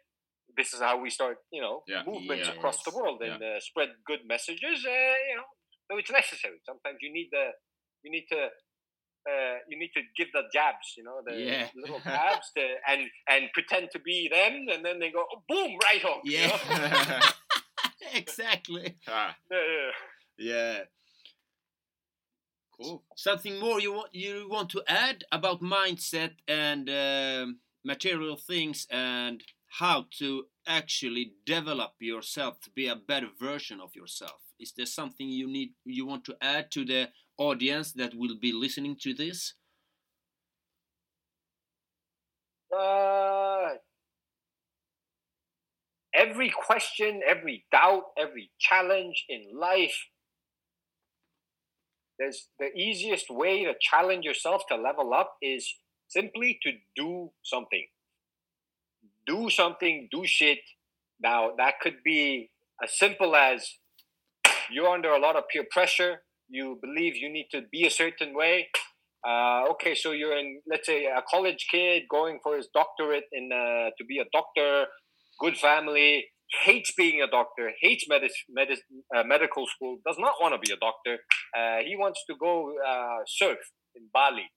this is how we start you know Yeah. movements Yes. across the world and uh, spread good messages uh, you know so it's necessary sometimes you need the you need to uh, you need to give the jabs, you know, the Yeah. little jabs, to, and and pretend to be them, and then they go, oh, boom, right you Yeah. know? exactly. Ah, Yeah, yeah. Yeah. Cool. Something more you want you want to add about mindset and um material things and how to actually develop yourself to be a better version of yourself? Is there something you need you want to add to the audience that will be listening to this? Uh, every question, every doubt, every challenge in life, there's the easiest way to challenge yourself to level up is simply to do something. Do something, do shit. Now, that could be as simple as you're under a lot of peer pressure. You believe you need to be a certain way. Uh, okay, so you're in, let's say, a college kid going for his doctorate in uh, to be a doctor, good family, hates being a doctor, hates uh, medical school, does not want to be a doctor. Uh, he wants to go uh, surf in Bali,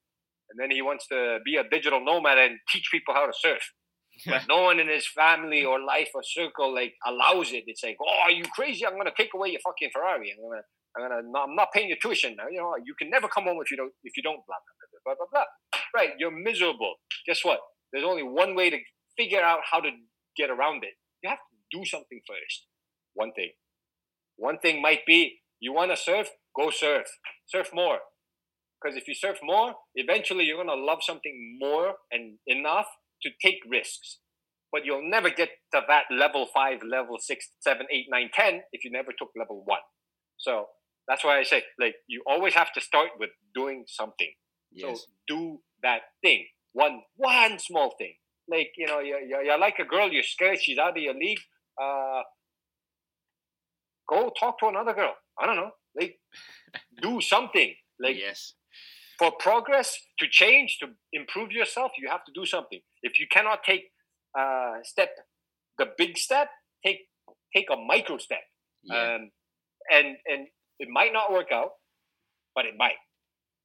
and then he wants to be a digital nomad and teach people how to surf. But no one in his family or life or circle like allows it. It's like, oh, are you crazy? I'm gonna take away your fucking Ferrari. I'm gonna I'm gonna no, I'm not paying your tuition now. You know, you can never come home if you don't if you don't blah blah blah blah blah blah. Right, you're miserable. Guess what? There's only one way to figure out how to get around it. You have to do something first. One thing. One thing might be you want to surf, go surf. Surf more. Because if you surf more, eventually you're gonna love something more and enough to take risks. But you'll never get to that level five, level six, seven, eight, nine, ten if you never took level one. So that's why I say, like, you always have to start with doing something. Yes. So do that thing. One one small thing. Like, you know, you're, you're, you're like a girl, you're scared, she's out of your league. Uh, go talk to another girl. I don't know. Like, do something. Like, yes. for progress, to change, to improve yourself, you have to do something. If you cannot take uh, step, the big step, take take a micro step. Yeah. Um, and and it might not work out, but it might.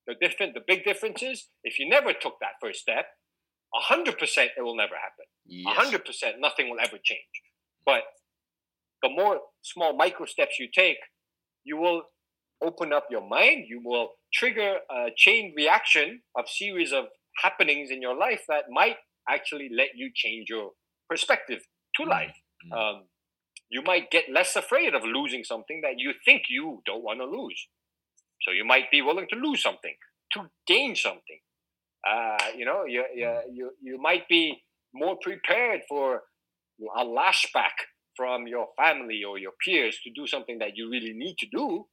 The different, the big difference is if you never took that first step, a hundred percent it will never happen. A yes. hundred percent nothing will ever change. But the more small micro steps you take, you will open up your mind. You will trigger a chain reaction of series of happenings in your life that might actually let you change your perspective to life. Um, you might get less afraid of losing something that you think you don't want to lose. So you might be willing to lose something to gain something. Uh, you know, you, you, you, you might be more prepared for a lashback from your family or your peers to do something that you really need to do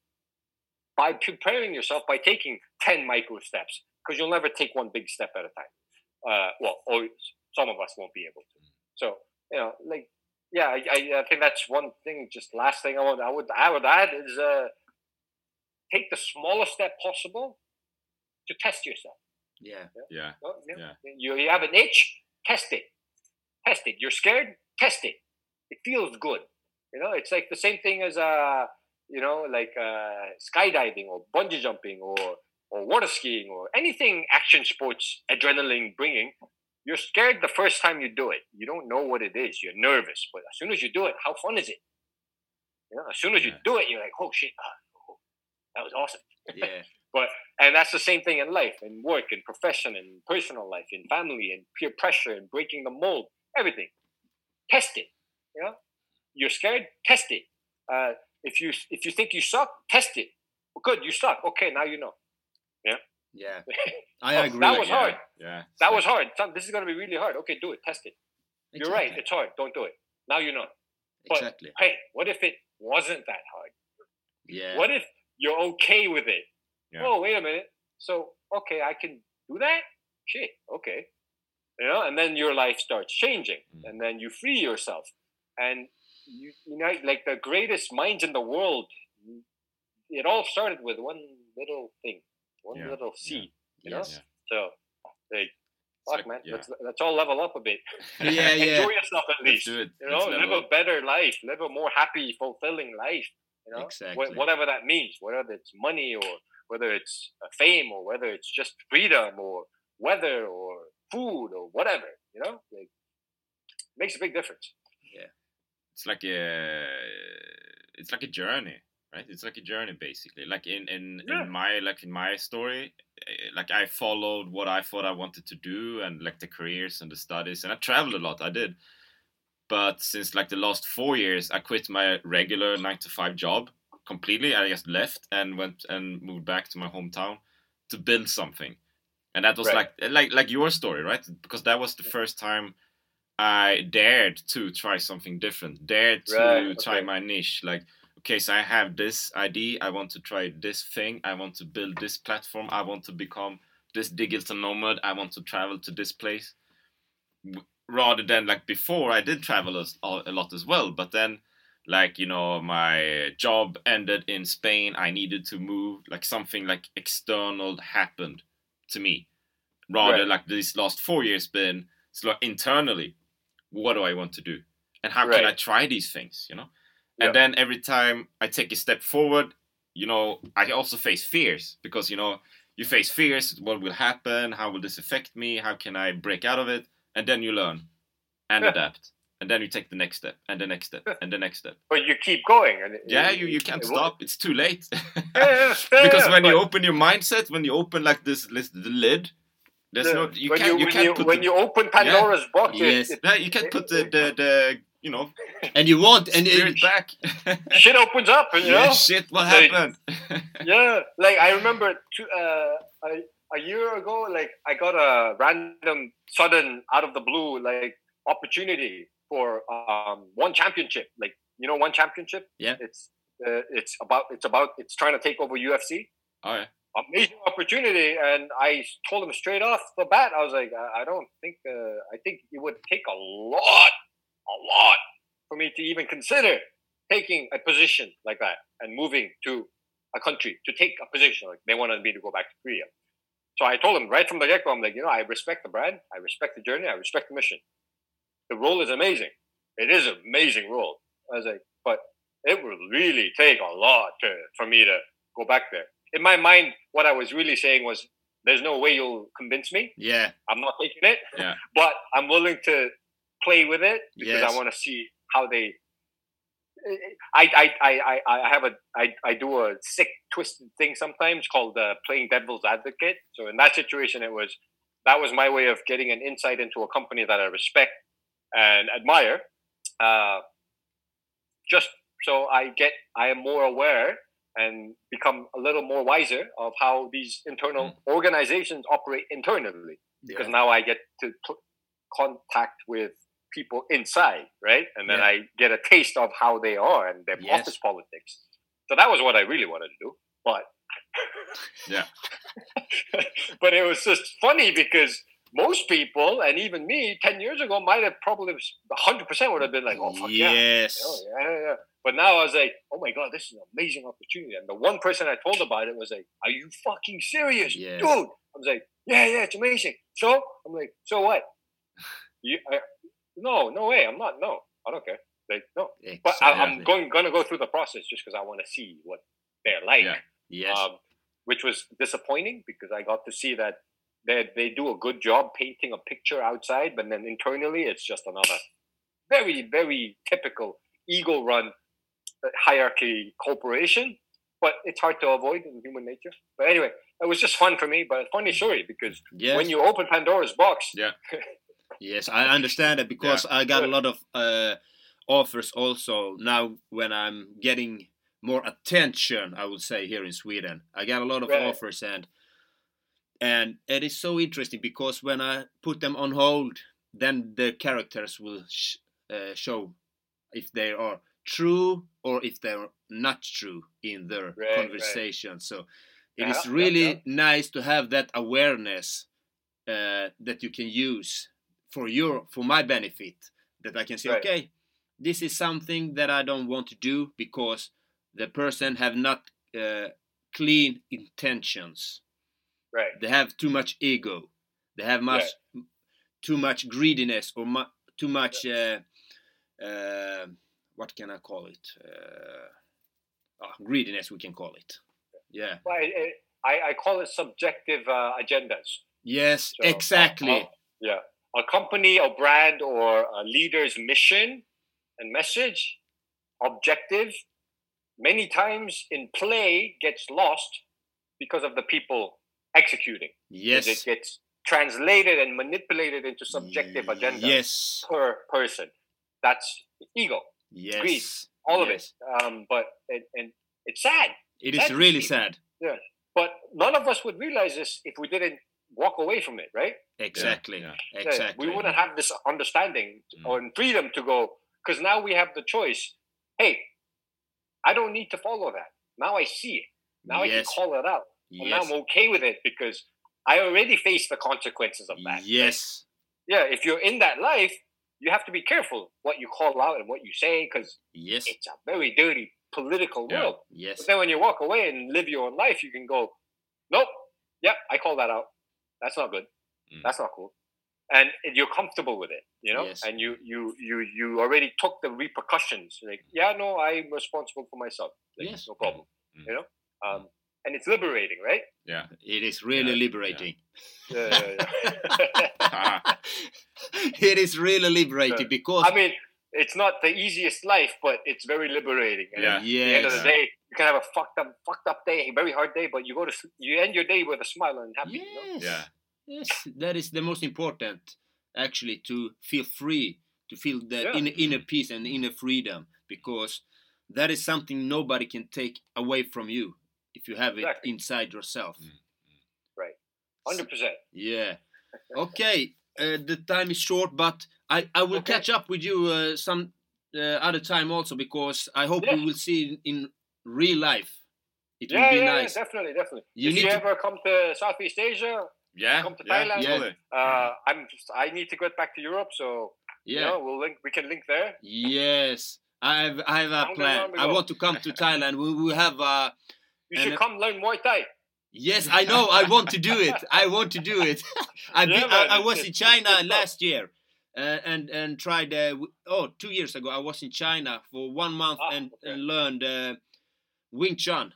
by preparing yourself by taking 10 micro steps because you'll never take one big step at a time. Uh, well, or some of us won't be able to. So, you know, like, yeah, I, I, I think that's one thing. Just last thing I would I would I would add is uh, take the smallest step possible to test yourself. Yeah. Yeah. Oh, yeah. Yeah. You, you have an itch, test it. Test it. You're scared, test it. It feels good. You know, it's like the same thing as uh, you know, like uh, skydiving or bungee jumping or or water skiing or anything action sports adrenaline bringing. You're scared the first time you do it. You don't know what it is. You're nervous, but as soon as you do it, how fun is it? You know, as soon as you do it, you're like, oh shit, ah, oh, that was awesome. Yeah. But and that's the same thing in life, in work, in profession, in personal life, in family, in peer pressure, and breaking the mold, everything. Test it. You know, you're scared. Test it. Uh, if you if you think you suck, test it. Good, you suck. Okay, now you know. Yeah. Yeah, I Oh, agree. that was yeah, hard. Yeah. That was hard. This is going to be really hard. Okay, do it. Test it. You're right. It's hard. Don't do it. Now you know. But Exactly. hey, what if it wasn't that hard? Yeah. What if you're okay with it? Yeah. Oh, wait a minute. So, okay, I can do that? Shit, okay. You know, and then your life starts changing, Mm. and then you free yourself. And you, you know, like the greatest minds in the world, it all started with one little thing, one Yeah, little yeah. seed. You know? Yes. So, like, fuck, like- man, yeah. let's, let's all level up a bit. Yeah, yeah. Enjoy yourself at Let's least. do it. You know, live level a better life, live a more happy, fulfilling life. You know, Wh- Exactly. whatever that means, whether it's money or whether it's uh, fame or whether it's just freedom or weather or food or whatever. You know, like makes a big difference. Yeah, it's like a it's like a journey right it's like a journey basically like in in, Yeah. in my like in my story eh, like i followed what i thought i wanted to do and like the careers and the studies and i traveled a lot i did but since like the last four years i quit my regular nine to five job completely i just left and went and moved back to my hometown to build something and that was Right. like like like your story right because that was the first time I dared to try something different, dared to Right, try okay. my niche. Like, okay, so I have this idea, I want to try this thing, I want to build this platform, I want to become this digital nomad, I want to travel to this place. Rather than like before, I did travel a, a lot as well, but then, like, you know, my job ended in Spain, I needed to move, like, something like external happened to me. Rather, Right. like, these last four years been so internally what do I want to do? And how can I try these things, you know? And then every time I take a step forward, you know, I also face fears because, you know, you face fears. What will happen? How will this affect me? How can I break out of it? And then you learn and Yeah. adapt. And then you take the next step and the next step and the next step. But you keep going, and Yeah, it- you, you can't it stop. It's too late. Yeah, yeah, yeah, because yeah, when you open your mindset, when you open like this, this the lid, there's the- no you when can't you, when can't you, put when the, you open Pandora's box, Yes. it- yeah, you can't put the the, the you know And you want and spirit it, back. shit opens up, you know. yeah, shit, what Like- happened? yeah like i remember two, uh, a, a year ago like i got a random sudden out of the blue like opportunity for um one championship like you know one championship? Yeah. it's uh, it's about it's about it's trying to take over ufc oh yeah, amazing opportunity and i told him straight off the bat i was like i, don't think uh, i think it would take a lot a lot for me to even consider taking a position like that and moving to a country to take a position like they wanted me to go back to korea. So i told him right from the get-go i'm like you know i respect the brand i respect the journey i respect the mission the role is amazing it is an amazing role i was like but it would really take a lot to, for me to go back there in my mind, what I was really saying was, "There's no way you'll convince me. yeah, I'm not taking it, Yeah. but I'm willing to play with it because Yes. I want to see how they." I I I I I have a I I do a sick twisted thing sometimes called uh, playing devil's advocate. So in that situation, it was that was my way of getting an insight into a company that I respect and admire. Uh, just so I get I am more aware and become a little more wiser of how these internal organizations operate internally because now I get to contact with people inside, right? And then Yeah. I get a taste of how they are and their Yes. office politics. So that was what I really wanted to do, but Yeah. but it was just funny because most people and even me 10 years ago might have probably 100% would have been like oh fuck yeah yes, Oh, yeah, yeah, yeah. But now I was like, oh my god, this is an amazing opportunity. And the one person I told about it was like, are you fucking serious, dude? I was like, yeah, yeah, it's amazing. So I'm like, so what? You, I, no, no way. I'm not. No, I don't care. Like, no. But I, I'm going gonna go through the process just because I want to see what they're like. Yeah. yes, Um, which was disappointing because I got to see that they they do a good job painting a picture outside, but then internally it's just another very very typical ego run hierarchy corporation. But it's hard to avoid in human nature. But anyway, it was just fun for me, but a funny story because Yes. when you open Pandora's box, Yeah. Yes, I understand that because I got a lot of uh, offers also now when I'm getting more attention. I would say here in Sweden, I got a lot of Right. offers and and it is so interesting because when I put them on hold, then the characters will sh- uh, show if they are true or if they're not true in their Right, right. conversation. So it Yeah, is yeah, really yeah. nice to have that awareness uh, that you can use for your for my benefit that I can say Right. okay this is something that I don't want to do because the person have not uh, clean intentions right? they have too much ego. They have much too much greediness or mu- too much uh, uh, what can I call it? Uh, ah, greediness we can call it. Yeah. Well, I, I, I call it subjective uh, agendas. yes So, uh, exactly. uh, yeah, a company, a brand, or a leader's mission and message, objective, many times in play gets lost because of the people executing. 'Cause yes it gets translated and manipulated into subjective agenda yes per person. That's ego, yes all of yes. it. Um, but and, and it's sad. It is That's really deep. sad. Yeah, but none of us would realize this if we didn't walk away from it, right? Exactly. yeah. Yeah, Exactly. we wouldn't have this understanding Mm. or freedom to go because now we have the choice. Hey, I don't need to follow that. Now I see it. Now I can call it out. And now. I'm okay with it because I already face the consequences of that. Yes. Yeah, if you're in that life, you have to be careful what you call out and what you say because Yes. it's a very dirty political Yeah. world. Yes. But then when you walk away and live your own life, you can go, nope, yep, I call that out. That's not good. Mm. That's not cool. And you're comfortable with it, you know. Yes. And you you you you already took the repercussions. Like, yeah, no, I'm responsible for myself. Like, Yes. no problem. Mm. You know. Um, and it's liberating, right? Yeah. It is really Yeah, liberating. Yeah, yeah, yeah. it is really liberating Yeah. because I mean, it's not the easiest life, but it's very liberating. And Yeah. At the end of the day, you can have a fucked up, fucked up day, a very hard day, but you go to you end your day with a smile and happy. You know? Yes. Yeah. Yes. That is the most important actually to feel free, to feel the Yeah. inner, inner peace and inner freedom because that is something nobody can take away from you if you have it inside yourself. Mm. Hundred percent. Yeah. Okay. Uh, the time is short, but I, I will Okay. catch up with you uh, some uh, other time also because I hope Yeah. we will see in real life. It Yeah, will be yeah, nice. yeah, definitely, definitely. You if need you to- ever come to Southeast Asia, Yeah. Come to yeah, Thailand. totally. uh, I'm just, I need to get back to Europe, so you yeah. know, we'll link. We can link there. Yes. I have I have a plan. I want to come to Thailand. We will have uh You And should come learn Muay Thai. Yes, I know. I want to do it. I want to do it. I've Yeah, I, I was in China last year, uh, and and tried. Uh, oh, two years ago, I was in China for one month Ah, and, okay. and learned uh, Wing Chun.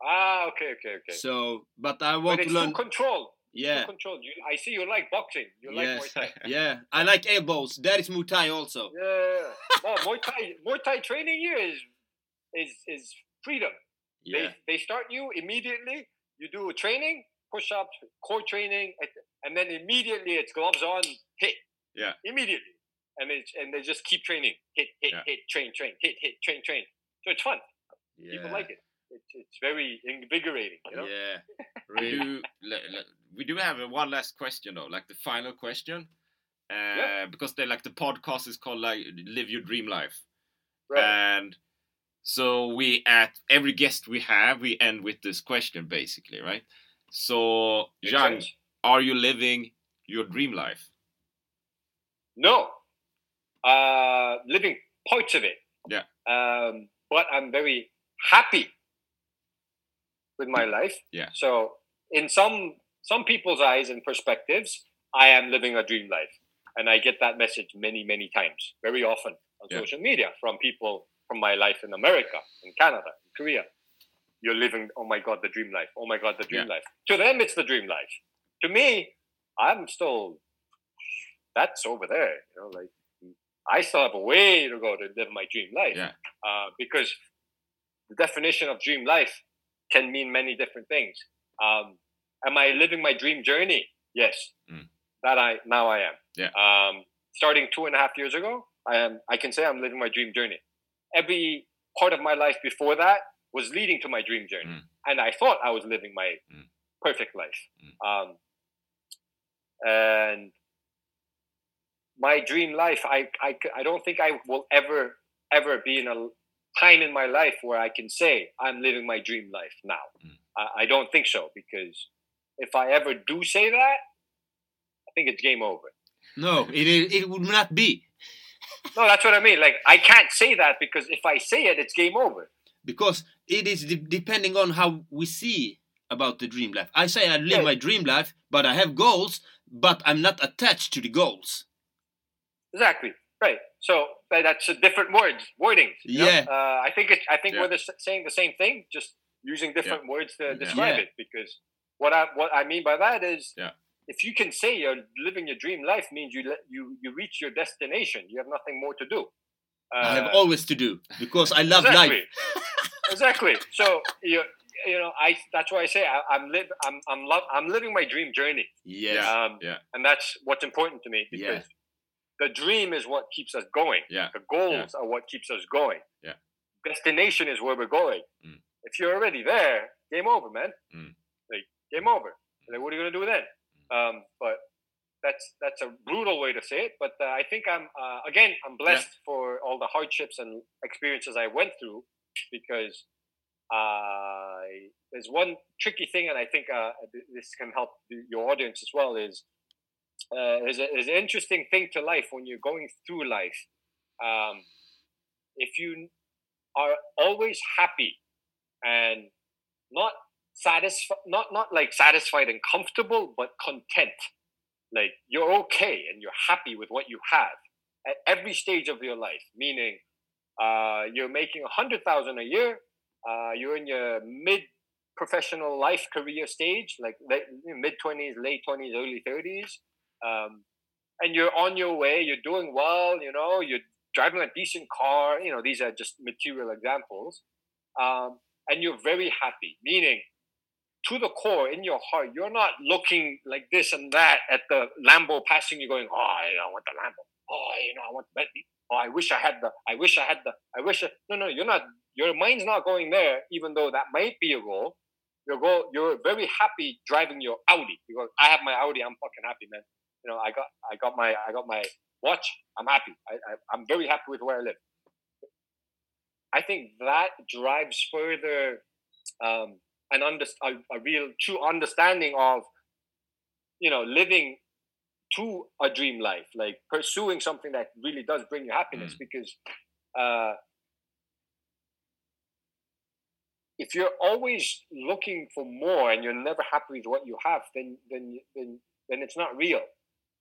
Ah, okay, okay, okay. So, but I want it's to learn. control. Yeah, Full control. You, I see you like boxing. You like Muay yes, Thai. yeah. I like elbows. That is Muay Thai also. Yeah. no, Muay Thai. Muay Thai training here is is is freedom. Yeah, They they start you immediately. You do training, push ups, core training, and, then immediately it's gloves on, hit. Yeah. Immediately, and they and they just keep training, hit, hit, Yeah. hit, train, train, hit, hit, train, train. So it's fun. Yeah. People like it. It's it's very invigorating. You know. yeah. We Really. do, le- le- we do have one last question though, like the final question, uh, Yeah. because they like the podcast is called like "Live Your Dream Life," Right. and so we at every guest we have we end with this question basically, right? So, sense. are you living your dream life? No. Uh, living parts of it. Yeah. Um, but I'm very happy with my life. Yeah. So in some some people's eyes and perspectives, I am living a dream life. And I get that message many, many times, very often on Yeah. social media from people from my life in America, in Canada, in Korea. You're living, oh my God, the dream life. Oh my God, the dream Yeah. life. To them, it's the dream life. To me, I'm still, that's over there. You know, like I still have a way to go to live my dream life. Yeah. Uh, because the definition of dream life can mean many different things. Um, am I living my dream journey? Yes, Mm. that I now I am. Yeah. Um, starting two and a half years ago, I am. I can say I'm living my dream journey. Every part of my life before that was leading to my dream journey, Mm. and I thought I was living my Mm. perfect life. Mm. Um, and my dream life—I—I don't think I will ever, ever be in a time in my life where I can say I'm living my dream life now. Mm. I, I don't think so because if I ever do say that, I think it's game over. No, it, it, it would not be. No, that's what I mean. Like I can't say that because if I say it, it's game over. because it is de- depending on how we see about the dream life. I say I live Yeah. my dream life, but I have goals, but I'm not attached to the goals. Exactly. Right. So that's a different words, wordings. you know? Yeah. Uh, I think it's. I think Yeah. we're the, s- saying the same thing, just using different words to describe Yeah. it. Because what I what I mean by that is, Yeah. If you can say you're living your dream life, means you le- you you reach your destination. You have nothing more to do. Uh, I have always to do because I love exactly. life. exactly. So you you know I that's why I say I, I'm live I'm I'm love I'm living my dream journey. Yes. Um, Yeah. And that's what's important to me Yeah. because the dream is what keeps us going. Yeah. The goals are what keeps us going. Yeah. Destination is where we're going. Mm. If you're already there, game over, man. Mm. Like game over. Like what are you gonna do then? Um, but that's that's a brutal way to say it. But uh, I think I'm uh, again I'm blessed for all the hardships and experiences I went through because I there's one tricky thing, and I think uh, this can help your audience as well. Is uh, there's, a, there's an interesting thing to life when you're going through life. Um, if you are always happy and not satisfied, not not like satisfied and comfortable, but content, like you're okay and you're happy with what you have at every stage of your life. Meaning, uh, you're making a hundred thousand a year. Uh, you're in your mid professional life career stage, like mid twenties, late twenties, early thirties, um, and you're on your way. You're doing well. You know, you're driving a decent car. You know, these are just material examples, um, and you're very happy. Meaning, to the core, in your heart, you're not looking like this and that at the Lambo passing you, going, "Oh, I want the Lambo. Oh, you know, I want the Bentley. Oh, I wish I had the. I wish I had the. I wish." I... No, no, you're not. Your mind's not going there, even though that might be a goal. Your goal, you're very happy driving your Audi. You go, I have my Audi. I'm fucking happy, man. You know, I got, I got my, I got my watch. I'm happy. I, I I'm very happy with where I live. I think that drives further um, an under, a, a real true understanding of, you know, living to a dream life, like pursuing something that really does bring you happiness. Because uh, if you're always looking for more and you're never happy with what you have, then then then then it's not real.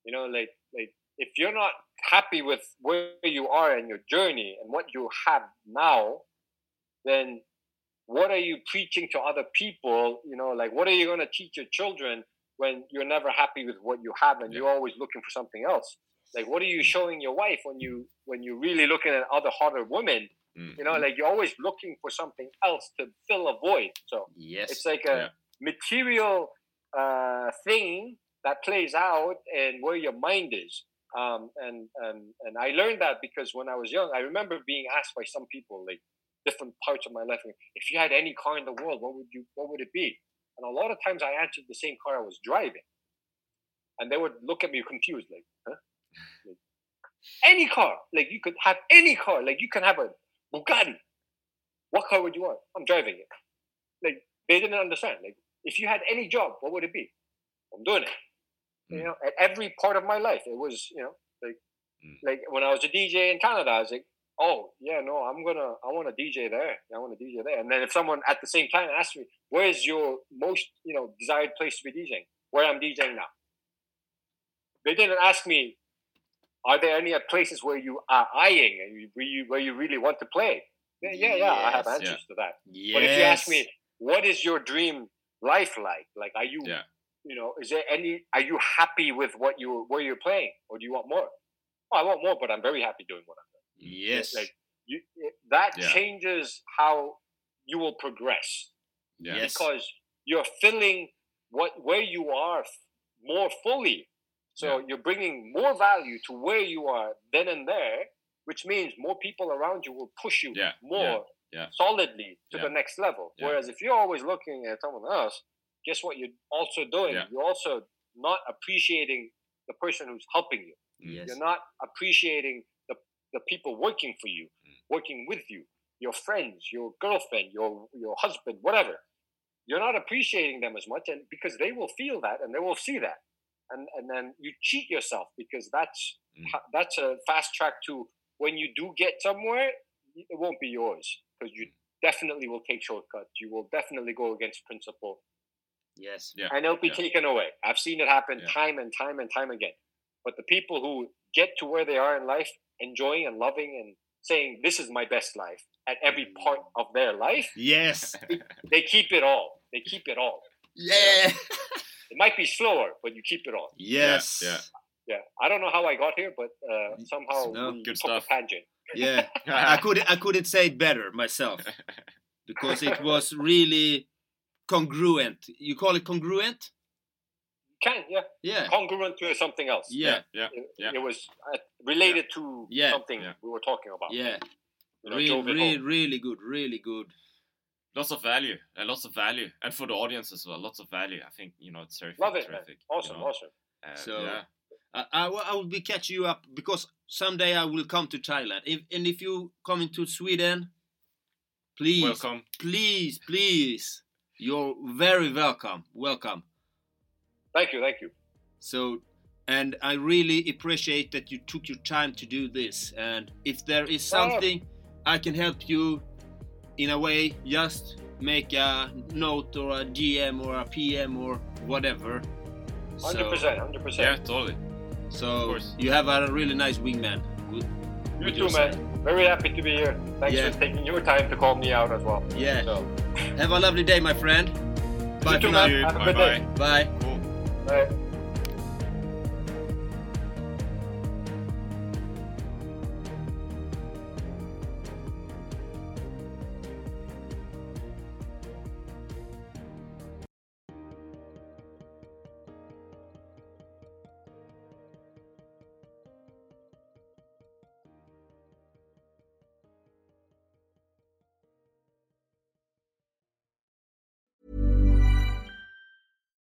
You know, like like if you're not happy with where you are in your journey and what you have now, then what are you preaching to other people? You know, like what are you going to teach your children when you're never happy with what you have and you're always looking for something else? Like what are you showing your wife when you when you're really looking at other hotter women? Mm. You know, like you're always looking for something else to fill a void. So Yes. it's like a Yeah. material uh, thing that plays out and where your mind is. Um, and, and and I learned that because when I was young, I remember being asked by some people, like different parts of my life, if you had any car in the world, what would you what would it be? And a lot of times I answered the same car I was driving, and they would look at me confused, like, huh? Like, any car, like you could have any car, like you can have a Bugatti. What car would you want? I'm driving it. Like they didn't understand. Like if you had any job, what would it be? I'm doing it. You know, at every part of my life, it was you know like Mm. like when I was a DJ in Canada, I was like, oh yeah, no, I'm gonna I want to DJ there. I want to DJ there. And then if someone at the same time asks me, where's your most you know desired place to be DJing? Where I'm DJing now. They didn't ask me, are there any uh, places where you are eyeing and you, where you where you really want to play? Yeah, yeah, yeah I have Yes, answers to that. yes. But if you ask me, what is your dream life like? Like, are you, Yeah. you know, is there any? Are you happy with what you where you're playing, or do you want more? Oh, I want more, but I'm very happy doing what I'm doing. Yes. Like you, that Yeah. changes how you will progress Yeah. Yes. because you're filling what where you are more fully. So Yeah. you're bringing more value to where you are then and there, which means more people around you will push you Yeah, more yeah. solidly to Yeah. the next level. Yeah. Whereas if you're always looking at someone else, guess what you're also doing? Yeah. You're also not appreciating the person who's helping you. Yes. You're not appreciating the, the people working for you, Mm. working with you, your friends, your girlfriend, your your husband, whatever. You're not appreciating them as much, and because they will feel that and they will see that, and and then you cheat yourself because that's Mm. that's a fast track to when you do get somewhere, it won't be yours because you definitely will take shortcuts. You will definitely go against principle, Yes. Yeah. and it'll be yeah. taken away. I've seen it happen Yeah. time and time and time again. But the people who get to where they are in life, enjoying and loving and saying, This is my best life at every part of their life, Yes. they keep it all. They keep it all. Yeah. It might be slower, but you keep it all. yes. yeah. Yeah. I don't know how I got here, but uh, somehow No, we good took stuff. a tangent. Yeah. I couldn't I couldn't say it better myself because it was really congruent. You call it congruent? Can, yeah. Yeah. Congruent to something else. Yeah. yeah. It, Yeah. it was uh, related to Yeah. something Yeah. we were talking about. Yeah. You know, Really, really, really good. Really good. Lots of value, and lots of value, and for the audience as well. Lots of value. I think you know it's terrific. Love it, man. terrific. you Awesome, know. awesome. Uh, So- yeah, I, I, will- I will be catch you up because someday I will come to Thailand. If and if you coming to Sweden, please, welcome. please, please, you're very welcome. Welcome. Thank you, thank you. So, and I really appreciate that you took your time to do this. And if there is Oh. something I can help you in a way, just make a note or a DM or a PM or whatever. Hundred So, percent, hundred percent. Yeah, totally. so you have a really nice wingman. With, You too, your man. Very happy to be here. Thanks Yeah. for taking your time to call me out as well. Yeah. So, Have a lovely day, my friend. Bye you too, for man. now. Have a Bye good bye. day. Bye. Cool.